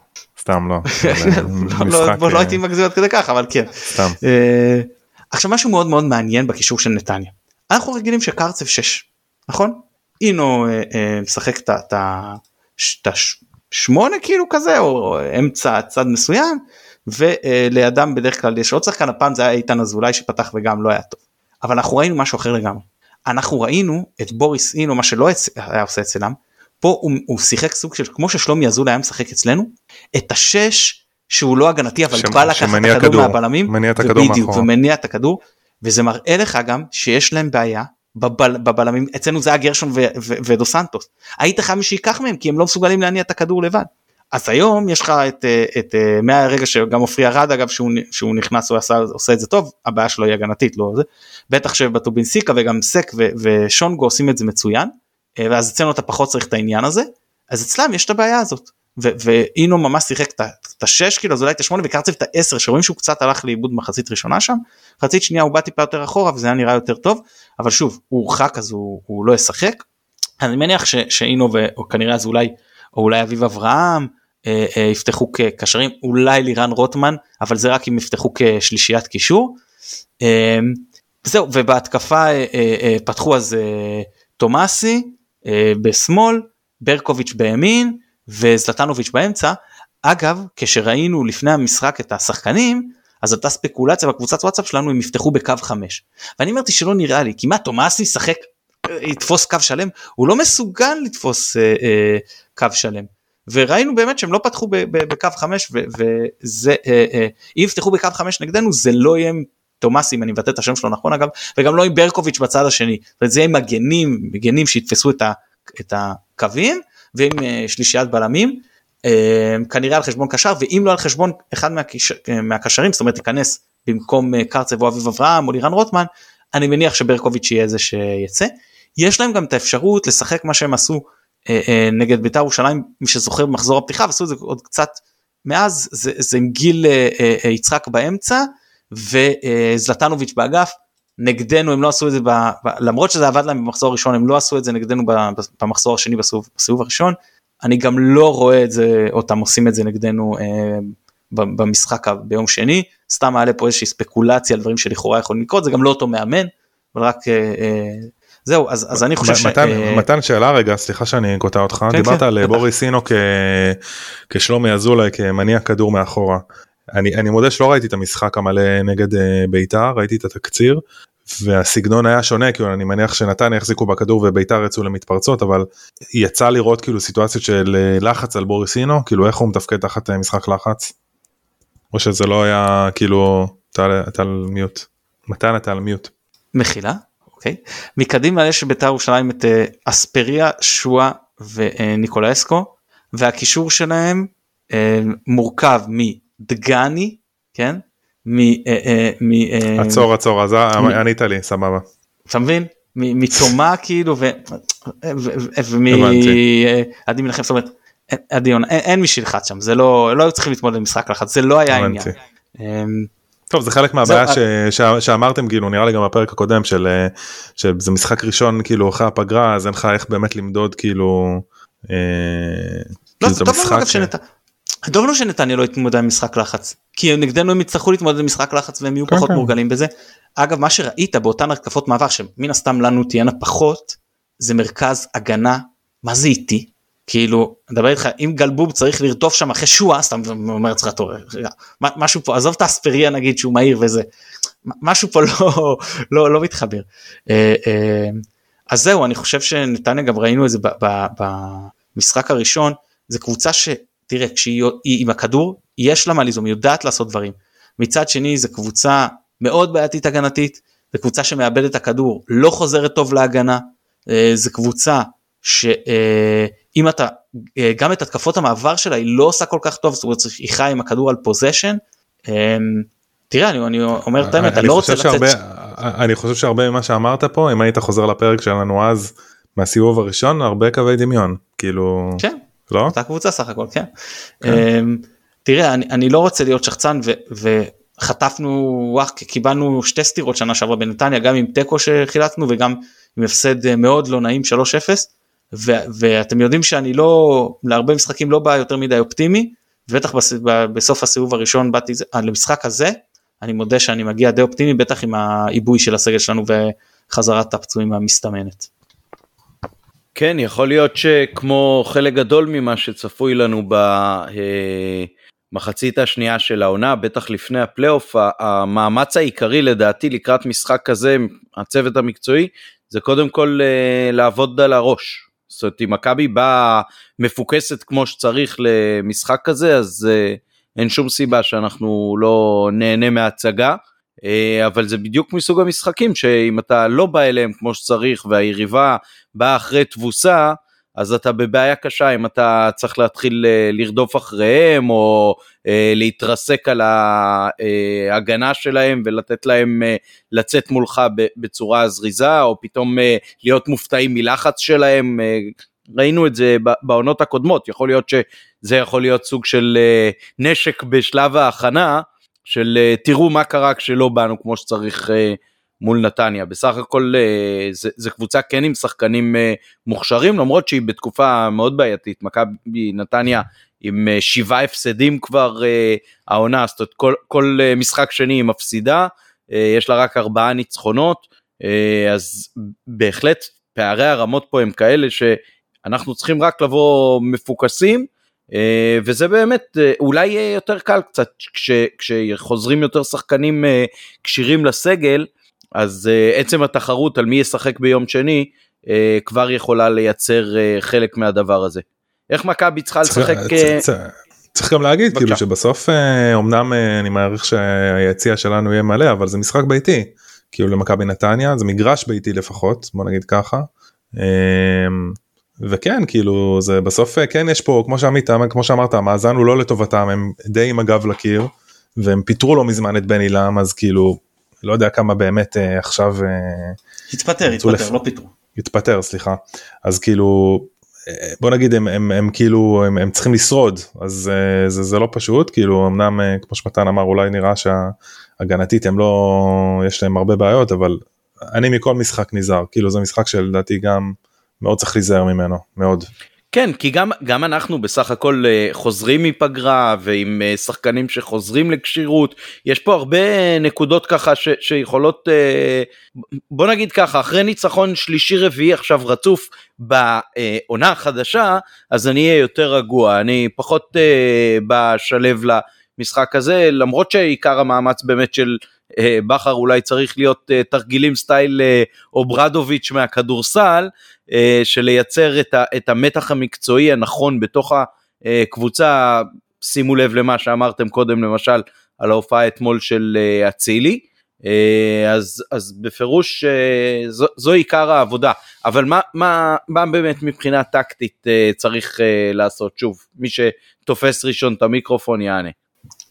סתם לא. לא, לא, לא הייתי מגזים עד כדי כך אבל כן. סתם. עכשיו משהו מאוד מאוד מעניין בקישור של נתניה. אנחנו רגילים שקרצב 6 נכון? אינו אה, אה, משחק את השמונה כאילו כזה או אמצע צד מסוים ולידם בדרך כלל יש עוד שחקן הפעם זה היה איתן אזולאי שפתח וגם לא היה טוב. אבל אנחנו ראינו משהו אחר לגמרי. אנחנו ראינו את בוריס אינו מה שלא היה עושה אצלם פה הוא, הוא שיחק סוג של כמו ששלומי אזולאי היה משחק אצלנו את השש שהוא לא הגנתי אבל בא לקחת את הכדור מהבלמים מניע את הכדור מאחורה. ומניע את הכדור וזה מראה לך גם שיש להם בעיה בבל, בבלמים. אצלנו זה היה גרשון ו, ו, ודו סנטוס. היית חייב שייקח מהם כי הם לא מסוגלים להניע את הכדור לבד. אז היום יש לך את, את, את מהרגע שגם עופרי ארד אגב שהוא, שהוא נכנס הוא עשה, עושה את זה טוב הבעיה שלו היא הגנתית לא זה. בטח שבטובינסיקה וגם סק ו, ושונגו עושים את זה מצוין ואז אצלנו אתה פחות צריך את העניין הזה. אז אצלם יש את הבעיה הזאת ואינו ממש שיחק את השש כאילו אז אולי את השמונה וקרצב את העשר שרואים שהוא קצת הלך לאיבוד מחצית ראשונה שם מחצית שנייה הוא בא טיפה יותר אחורה וזה היה נראה יותר טוב אבל שוב הוא הורחק אז הוא, הוא לא ישחק. אני מניח ש, שאינו וכנראה אז אולי או אולי אביב אברהם אה, אה, יפתחו כקשרים אולי לירן רוטמן אבל זה רק אם יפתחו כשלישיית קישור. אה, זהו ובהתקפה אה, אה, אה, פתחו אז אה, תומאסי אה, בשמאל ברקוביץ' בימין וזלטנוביץ' באמצע. אגב, כשראינו לפני המשחק את השחקנים, אז הייתה ספקולציה בקבוצת וואטסאפ שלנו הם יפתחו בקו 5. ואני אמרתי שלא נראה לי, כי מה תומאסי ישחק, אה, יתפוס קו שלם? הוא לא מסוגל לתפוס אה, אה, קו שלם. וראינו באמת שהם לא פתחו בקו 5 וזה, אה, אה, אם יפתחו בקו 5 נגדנו זה לא יהיה עם תומאסי אם אני מבטא את השם שלו נכון אגב, וגם לא עם ברקוביץ' בצד השני. וזה יהיה עם מגנים, מגנים שיתפסו את, ה, את הקווים. ועם אה, שלישיית בלמים אה, כנראה על חשבון קשר ואם לא על חשבון אחד מהקש... אה, מהקשרים זאת אומרת ייכנס במקום קרצב או אביב אברהם או לירן רוטמן אני מניח שברקוביץ' יהיה זה שיצא. יש להם גם את האפשרות לשחק מה שהם עשו נגד בית"ר ירושלים מי שזוכר במחזור הפתיחה ועשו את זה עוד קצת מאז זה, זה עם גיל יצחק באמצע וזלטנוביץ' באגף נגדנו הם לא עשו את זה ב, ב, למרות שזה עבד להם במחזור הראשון הם לא עשו את זה נגדנו ב, במחזור השני בסיבוב, בסיבוב הראשון. אני גם לא רואה את זה אותם עושים את זה נגדנו אה, במשחק ביום שני. סתם מעלה פה איזושהי ספקולציה על דברים שלכאורה יכולים לקרות זה גם לא אותו מאמן אבל רק אה, אה, זהו אז, אז אני חושב מתן, ש... אה, מתן שאלה רגע סליחה שאני קוטע אותך. כן, דיברת כן, על בוריס סינו כ... כשלומי אזולאי כמניע כדור מאחורה אני, אני מודה שלא ראיתי את המשחק המלא נגד uh, בית"ר, ראיתי את התקציר, והסגנון היה שונה, כאילו אני מניח שנתניה החזיקו בכדור ובית"ר יצאו למתפרצות, אבל יצא לראות כאילו סיטואציות של אה, לחץ על בוריסינו, כאילו איך הוא מתפקד תחת אה, משחק לחץ? או שזה לא היה כאילו, אתה על מיוט. מתן אתה על מיוט. מחילה, אוקיי. מקדימה יש בית"ר ירושלים את אספריה, שואה וניקולסקו, והקישור שלהם מורכב מ... דגני, כן? מ... אה, אה, אה, עצור עצור אז ענית לי סבבה. אתה מבין? מתומה כאילו ועדי מנחם זאת אומרת עדיון אין מי שילחץ שם זה לא לא היו צריכים להתמודד עם משחק לחץ זה לא היה העניין. אמ, טוב זה חלק מהבעיה שאמרתם כאילו נראה לי גם בפרק הקודם של שזה משחק ראשון כאילו אחרי הפגרה אז אין לך איך באמת למדוד כאילו. לא, זה טוב טוב לנו שנתניה לא יתמודד עם משחק לחץ כי נגדנו הם יצטרכו להתמודד עם משחק לחץ והם יהיו כן, פחות כן. מורגלים בזה. אגב מה שראית באותן התקפות מעבר שמן הסתם לנו תהיינה פחות זה מרכז הגנה מה זה איטי כאילו, מדבר איתך, אם גלבוב צריך לרטוף שם אחרי שואה, סתם אומר אצלך טוב, משהו פה, עזוב את האספריה נגיד שהוא מהיר וזה, משהו פה לא, לא, לא מתחבר. אה, אה, אז זהו, אני חושב שנתניה גם ראינו את זה במשחק הראשון, זה קבוצה שתראה, כשהיא עם הכדור, יש לה מה ליזום, היא יודעת לעשות דברים. מצד שני, זו קבוצה מאוד בעייתית הגנתית, זו קבוצה שמאבדת את הכדור, לא חוזרת טוב להגנה, אה, זו קבוצה שאם אתה, גם את התקפות המעבר שלה היא לא עושה כל כך טוב, זאת אומרת היא חיה עם הכדור על פוזיישן. תראה אני, אני אומר את האמת, אני לא רוצה לצאת. אני חושב שהרבה ממה שאמרת פה, אם היית חוזר לפרק שלנו אז מהסיבוב הראשון, הרבה קווי דמיון, כאילו... כן, לא? אותה קבוצה סך הכל, כן. כן. אמ, תראה, אני, אני לא רוצה להיות שחצן ו... וחטפנו, וואח, קיבלנו שתי סטירות שנה שעברה בנתניה, גם עם תיקו שחילצנו וגם עם הפסד אה, מאוד לא נעים 3-0. ו- ואתם יודעים שאני לא, להרבה משחקים לא בא יותר מדי אופטימי, בטח בס- בסוף הסיבוב הראשון באתי, אה, למשחק הזה, אני מודה שאני מגיע די אופטימי, בטח עם העיבוי של הסגל שלנו וחזרת הפצועים המסתמנת. כן, יכול להיות שכמו חלק גדול ממה שצפוי לנו במחצית השנייה של העונה, בטח לפני הפלייאוף, המאמץ העיקרי לדעתי לקראת משחק כזה, הצוות המקצועי, זה קודם כל אה, לעבוד על הראש. זאת אומרת, אם מכבי באה מפוקסת כמו שצריך למשחק כזה, אז uh, אין שום סיבה שאנחנו לא נהנה מהצגה. Uh, אבל זה בדיוק מסוג המשחקים שאם אתה לא בא אליהם כמו שצריך והיריבה באה אחרי תבוסה, אז אתה בבעיה קשה אם אתה צריך להתחיל אה, לרדוף אחריהם או אה, להתרסק על ההגנה שלהם ולתת להם אה, לצאת מולך בצורה זריזה או פתאום להיות מופתעים מלחץ שלהם. ראינו את זה בעונות הקודמות, יכול להיות שזה יכול להיות סוג של נשק בשלב ההכנה של תראו מה קרה כשלא באנו כמו שצריך מול נתניה. בסך הכל אה, זה קבוצה כן עם שחקנים אה, מוכשרים, למרות שהיא בתקופה מאוד בעייתית. מכבי נתניה עם אה, שבעה הפסדים כבר העונה, זאת אומרת כל, כל משחק שני היא מפסידה, יש לה רק ארבעה ניצחונות, אז בהחלט פערי הרמות פה הם כאלה שאנחנו צריכים רק לבוא מפוקסים. וזה באמת אולי יהיה יותר קל קצת כש, כשחוזרים יותר שחקנים כשירים לסגל אז עצם התחרות על מי ישחק ביום שני כבר יכולה לייצר חלק מהדבר הזה. איך מכבי צריכה לשחק? צריך גם להגיד כאילו שבסוף אמנם אני מעריך שהיציע שלנו יהיה מלא אבל זה משחק ביתי כאילו למכבי נתניה זה מגרש ביתי לפחות בוא נגיד ככה. וכן כאילו זה בסוף כן יש פה כמו שעמית כמו שאמרת המאזן הוא לא לטובתם הם די עם הגב לקיר והם פיטרו לא מזמן את בן עילם אז כאילו לא יודע כמה באמת אה, עכשיו אה, התפטר התפטר לפ... לא פיטרו. התפטר סליחה. אז כאילו אה, בוא נגיד הם, הם, הם כאילו הם, הם צריכים לשרוד אז אה, זה, זה לא פשוט כאילו אמנם אה, כמו שמתן אמר אולי נראה שהגנתית הם לא יש להם הרבה בעיות אבל אני מכל משחק נזהר כאילו זה משחק שלדעתי גם מאוד צריך להיזהר ממנו מאוד. כן, כי גם, גם אנחנו בסך הכל אה, חוזרים מפגרה ועם אה, שחקנים שחוזרים לכשירות, יש פה הרבה נקודות ככה ש, שיכולות, אה, בוא נגיד ככה, אחרי ניצחון שלישי רביעי עכשיו רצוף בעונה החדשה, אז אני אהיה יותר רגוע, אני פחות בשלב למשחק הזה, למרות שעיקר המאמץ באמת של בכר אולי צריך להיות תרגילים סטייל אוברדוביץ' מהכדורסל, אה, של לייצר את, את המתח המקצועי הנכון בתוך הקבוצה, שימו לב למה שאמרתם קודם למשל על ההופעה אתמול של אה, אצילי, אה, אז, אז בפירוש זו, זו עיקר העבודה, אבל מה, מה, מה באמת מבחינה טקטית צריך לעשות? שוב, מי שתופס ראשון את המיקרופון יענה.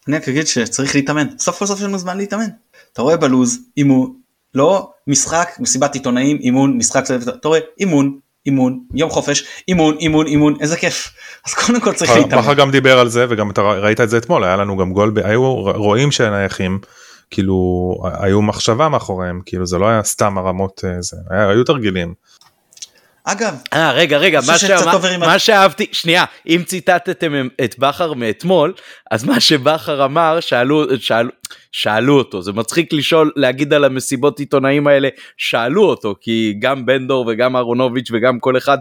אני רק אגיד שצריך להתאמן, סוף כל סוף יש לנו זמן להתאמן. אתה רואה בלוז אימון, לא משחק, מסיבת עיתונאים, אימון, משחק, אתה רואה, אימון, אימון, יום חופש, אימון, אימון, אימון, איזה כיף. אז קודם כל צריך להתאמן. בכר גם דיבר על זה וגם אתה ראית את זה אתמול, היה לנו גם גול, היו רואים שנייחים, כאילו היו מחשבה מאחוריהם, כאילו זה לא היה סתם הרמות, אה, זה, היה, היו תרגילים. אגב, אה רגע רגע מה, שמה, מה שאהבתי שנייה אם ציטטתם את בכר מאתמול אז מה שבכר אמר שאלו שאלו שאלו אותו. זה מצחיק לשאול להגיד על המסיבות עיתונאים האלה שאלו אותו כי גם בן דור וגם אהרונוביץ' וגם כל אחד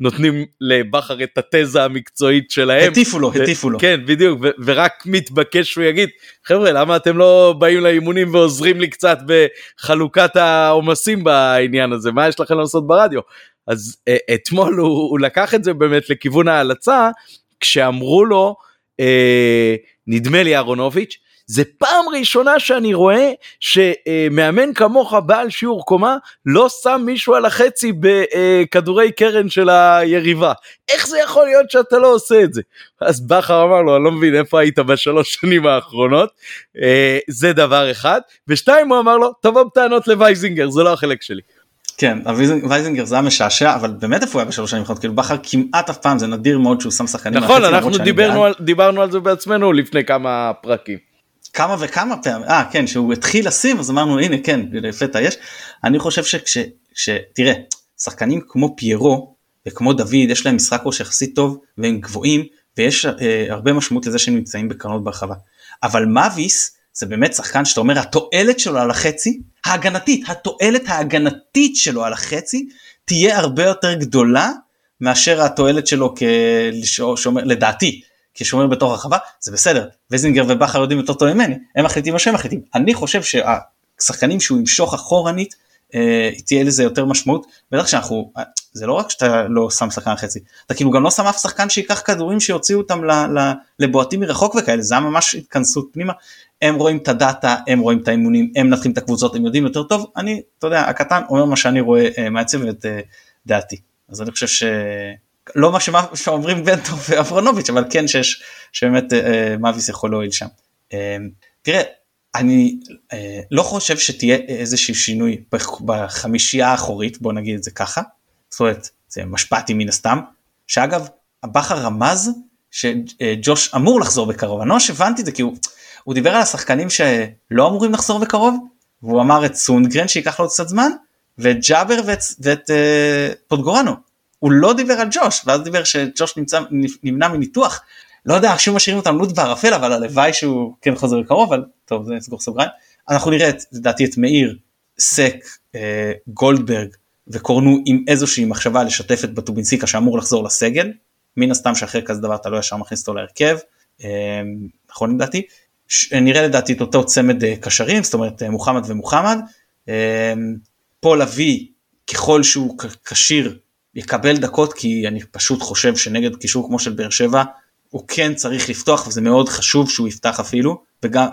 נותנים לבכר את התזה המקצועית שלהם. הטיפו לו, הטיפו לו. כן, בדיוק, ו- ורק מתבקש שהוא יגיד, חבר'ה, למה אתם לא באים לאימונים ועוזרים לי קצת בחלוקת העומסים בעניין הזה, מה יש לכם לעשות ברדיו? אז uh, אתמול הוא, הוא לקח את זה באמת לכיוון ההלצה, כשאמרו לו, uh, נדמה לי אהרונוביץ', זה פעם ראשונה שאני רואה שמאמן כמוך בעל שיעור קומה לא שם מישהו על החצי בכדורי קרן של היריבה. איך זה יכול להיות שאתה לא עושה את זה? אז בכר אמר לו, אני לא מבין איפה היית בשלוש שנים האחרונות. אה, זה דבר אחד. ושתיים הוא אמר לו, תבוא בטענות לווייזינגר, זה לא החלק שלי. כן, וייזינגר זה היה משעשע, אבל באמת איפה הוא היה בשלוש שנים האחרונות, כאילו בכר כמעט אף פעם, זה נדיר מאוד שהוא שם שחקנים. נכון, אנחנו דיברנו על, דיברנו על זה בעצמנו לפני כמה פרקים. כמה וכמה פעמים, אה כן, שהוא התחיל לשים אז אמרנו הנה כן, לפתע יש. אני חושב שכש, ש, תראה, שחקנים כמו פיירו וכמו דוד יש להם משחק ראש יחסית טוב והם גבוהים ויש אה, הרבה משמעות לזה שהם נמצאים בקרנות ברחבה. אבל מאביס זה באמת שחקן שאתה אומר התועלת שלו על החצי, ההגנתית, התועלת ההגנתית שלו על החצי תהיה הרבה יותר גדולה מאשר התועלת שלו כשומר, לדעתי, כשומר בתוך הרחבה, זה בסדר, וזינגר ובכר יודעים יותר טוב ממני, הם מחליטים מה שהם מחליטים. אני חושב שהשחקנים שהוא ימשוך אחורנית, אה, תהיה לזה יותר משמעות, בטח שאנחנו, אה, זה לא רק שאתה לא שם שחקן חצי, אתה כאילו גם לא שם אף שחקן שייקח כדורים שיוציאו אותם לבועטים מרחוק וכאלה, זה היה ממש התכנסות פנימה, הם רואים את הדאטה, הם רואים את האימונים, הם מנתחים את הקבוצות, הם יודעים יותר טוב, אני, אתה יודע, הקטן אומר מה שאני רואה אה, מהצוות ואת דעתי, אז אני חושב ש... לא מה שאומרים בנטו ואברונוביץ' אבל כן שיש שבאמת אה, אה, מאביס יכול להועיל שם. אה, תראה אני אה, לא חושב שתהיה איזשהו שינוי בחמישייה האחורית בוא נגיד את זה ככה. זאת אומרת זה משפטי מן הסתם שאגב בכר רמז שג'וש אמור לחזור בקרוב אני לא הבנתי את זה כי הוא, הוא דיבר על השחקנים שלא אמורים לחזור בקרוב והוא אמר את סונדגרן שייקח לו קצת זמן ואת ג'אבר ואת, ואת uh, פוטגורנו הוא לא דיבר על ג'וש ואז דיבר שג'וש נמצא נמנע מניתוח. לא יודע שוב משאירים אותם לוט בערפל אבל הלוואי שהוא כן חוזר בקרוב אבל טוב זה סגור סוגריים. אנחנו נראה את לדעתי את מאיר סק אה, גולדברג וקורנו עם איזושהי מחשבה לשתף את בטובינסיקה שאמור לחזור לסגל. מן הסתם שאחרי כזה דבר אתה לא ישר מכניס אותו להרכב. אה, נכון לדעתי? ש, נראה לדעתי את אותו צמד אה, קשרים זאת אומרת אה, מוחמד ומוחמד. אה, פול אבי ככל שהוא כשיר יקבל דקות כי אני פשוט חושב שנגד קישור כמו של באר שבע הוא כן צריך לפתוח וזה מאוד חשוב שהוא יפתח אפילו וגם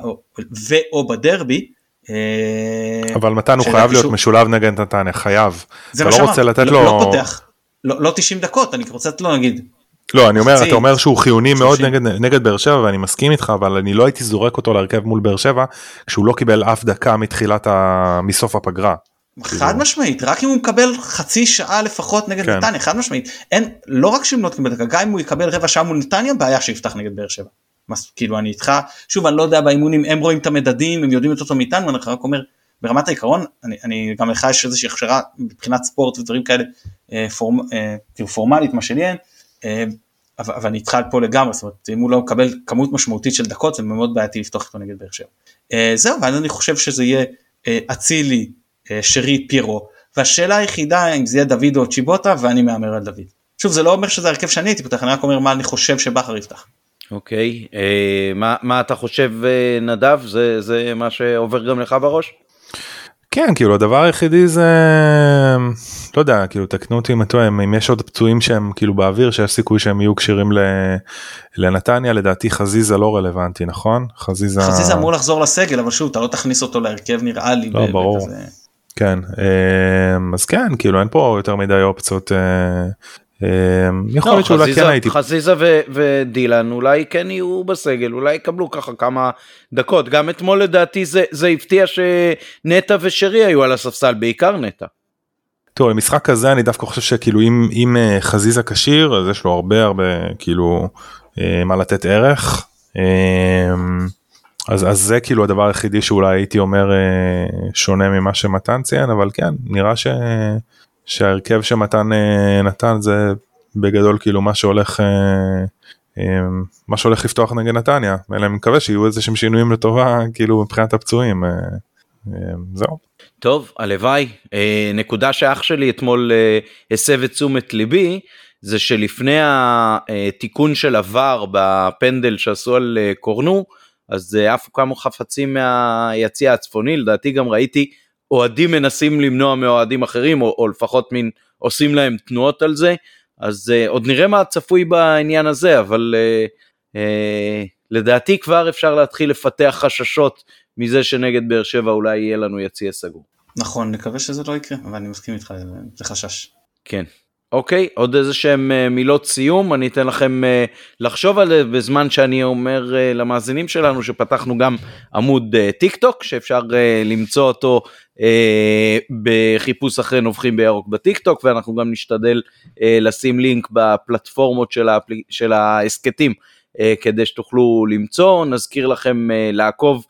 ואו בדרבי. אה, אבל מתן הוא חייב להיות משולב נגד נתניה חייב. זה מה לא שאמרתי, לא, לא פותח, לא, לא 90 דקות אני רוצה לתת לו נגיד. לא אני אומר אתה אומר שהוא חיוני מאוד נגד נגד באר שבע ואני מסכים איתך אבל אני לא הייתי זורק אותו להרכב מול באר שבע כשהוא לא קיבל אף דקה מתחילת ה... מסוף הפגרה. חד משמעית רק אם הוא מקבל חצי שעה לפחות נגד כן. נתניה חד משמעית אין לא רק שאם לא תקבל דקה גם אם הוא יקבל רבע שעה מול נתניה בעיה שיפתח נגד באר שבע. מס, כאילו אני איתך שוב אני לא יודע באימונים הם רואים את המדדים הם יודעים יותר טוב מאיתנו אני רק אומר ברמת העיקרון אני, אני גם לך יש איזושהי הכשרה מבחינת ספורט ודברים כאלה אה, פורמ, אה, כאילו פורמלית מה שלי אין אה, אבל, אבל אני איתך פה לגמרי זאת אומרת אם הוא לא מקבל כמות משמעותית של דקות זה מאוד בעייתי לפתוח איתו נגד באר שבע. אה, זהו ואני חושב שזה יהיה אה, אצילי שרי פירו והשאלה היחידה אם זה יהיה דוד או צ'יבוטה ואני מהמר על דוד. שוב זה לא אומר שזה הרכב שאני הייתי פותח אני רק אומר מה אני חושב שבכר יפתח. אוקיי אה, מה, מה אתה חושב אה, נדב זה זה מה שעובר גם לך בראש? כן כאילו הדבר היחידי זה לא יודע כאילו תקנו אותי אם טועה אם יש עוד פצועים שהם כאילו באוויר שיש סיכוי שהם יהיו כשירים לנתניה לדעתי חזיזה לא רלוונטי נכון חזיזה חזיזה אמור לחזור לסגל אבל שוב אתה לא תכניס אותו להרכב נראה לי. לא ברור. בכזה... כן אמ, אז כן כאילו אין פה יותר מדי אופציות אה, אמ, יכול להיות שאולי כן הייתי חזיזה ודילן אולי כן יהיו בסגל אולי יקבלו ככה כמה דקות גם אתמול לדעתי זה זה הפתיע שנטע ושרי היו על הספסל בעיקר נטע. טוב במשחק כזה אני דווקא חושב שכאילו אם אם אה, חזיזה כשיר אז יש לו הרבה הרבה כאילו אה, מה לתת ערך. אז, אז זה כאילו הדבר היחידי שאולי הייתי אומר אה, שונה ממה שמתן ציין אבל כן נראה ש, שההרכב שמתן אה, נתן זה בגדול כאילו מה שהולך אה, מה שהולך לפתוח נגד נתניה אלא אני מקווה שיהיו איזה שהם שינויים לטובה כאילו מבחינת הפצועים זהו. טוב הלוואי נקודה שאח שלי אתמול הסב את תשומת ליבי זה שלפני התיקון של עבר בפנדל שעשו על קורנו, אז אה, עפו כמה חפצים מהיציע הצפוני, לדעתי גם ראיתי אוהדים מנסים למנוע מאוהדים אחרים, או, או לפחות מין עושים להם תנועות על זה, אז uh, עוד נראה מה צפוי בעניין הזה, אבל uh, uh, לדעתי כבר אפשר להתחיל לפתח חששות מזה שנגד באר שבע אולי יהיה לנו יציע סגור. נכון, נקווה שזה לא יקרה, אבל אני מסכים איתך, זה חשש. כן. אוקיי, עוד איזה שהם uh, מילות סיום, אני אתן לכם uh, לחשוב על זה בזמן שאני אומר uh, למאזינים שלנו שפתחנו גם עמוד טיק טוק, שאפשר למצוא אותו בחיפוש אחרי נובחים בירוק בטיק טוק, ואנחנו גם נשתדל לשים לינק בפלטפורמות של, ההסכתים כדי שתוכלו למצוא, נזכיר לכם לעקוב.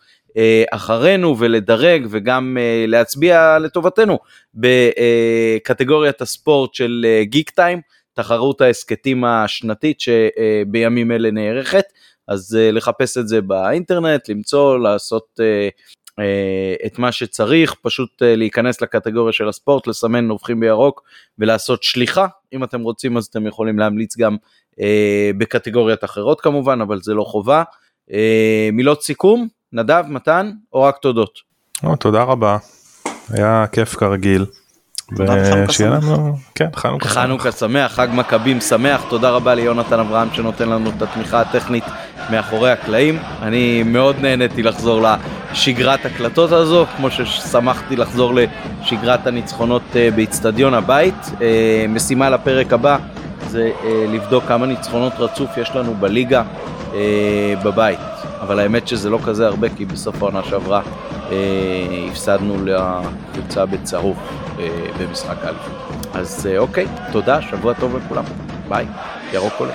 אחרינו ולדרג וגם להצביע לטובתנו בקטגוריית הספורט של גיק טיים, תחרות ההסכתים השנתית שבימים אלה נערכת, אז לחפש את זה באינטרנט, למצוא, לעשות את מה שצריך, פשוט להיכנס לקטגוריה של הספורט, לסמן נובחים בירוק ולעשות שליחה, אם אתם רוצים אז אתם יכולים להמליץ גם בקטגוריות אחרות כמובן, אבל זה לא חובה. מילות סיכום? נדב, מתן, או רק תודות? או, תודה רבה, היה כיף כרגיל. ושיהיה לנו, כן, חנוכה שמח. חנוכה שמח, חג מכבים שמח, תודה רבה ליונתן אברהם שנותן לנו את התמיכה הטכנית מאחורי הקלעים. אני מאוד נהניתי לחזור לשגרת הקלטות הזו, כמו ששמחתי לחזור לשגרת הניצחונות אה, באיצטדיון הבית. אה, משימה לפרק הבא זה אה, לבדוק כמה ניצחונות רצוף יש לנו בליגה בבית. אבל האמת שזה לא כזה הרבה, כי בסוף העונה שעברה אה, הפסדנו לקבוצה בצהוב אה, במשחק א'. אז אה, אוקיי, תודה, שבוע טוב לכולם. ביי, ירוק עולה.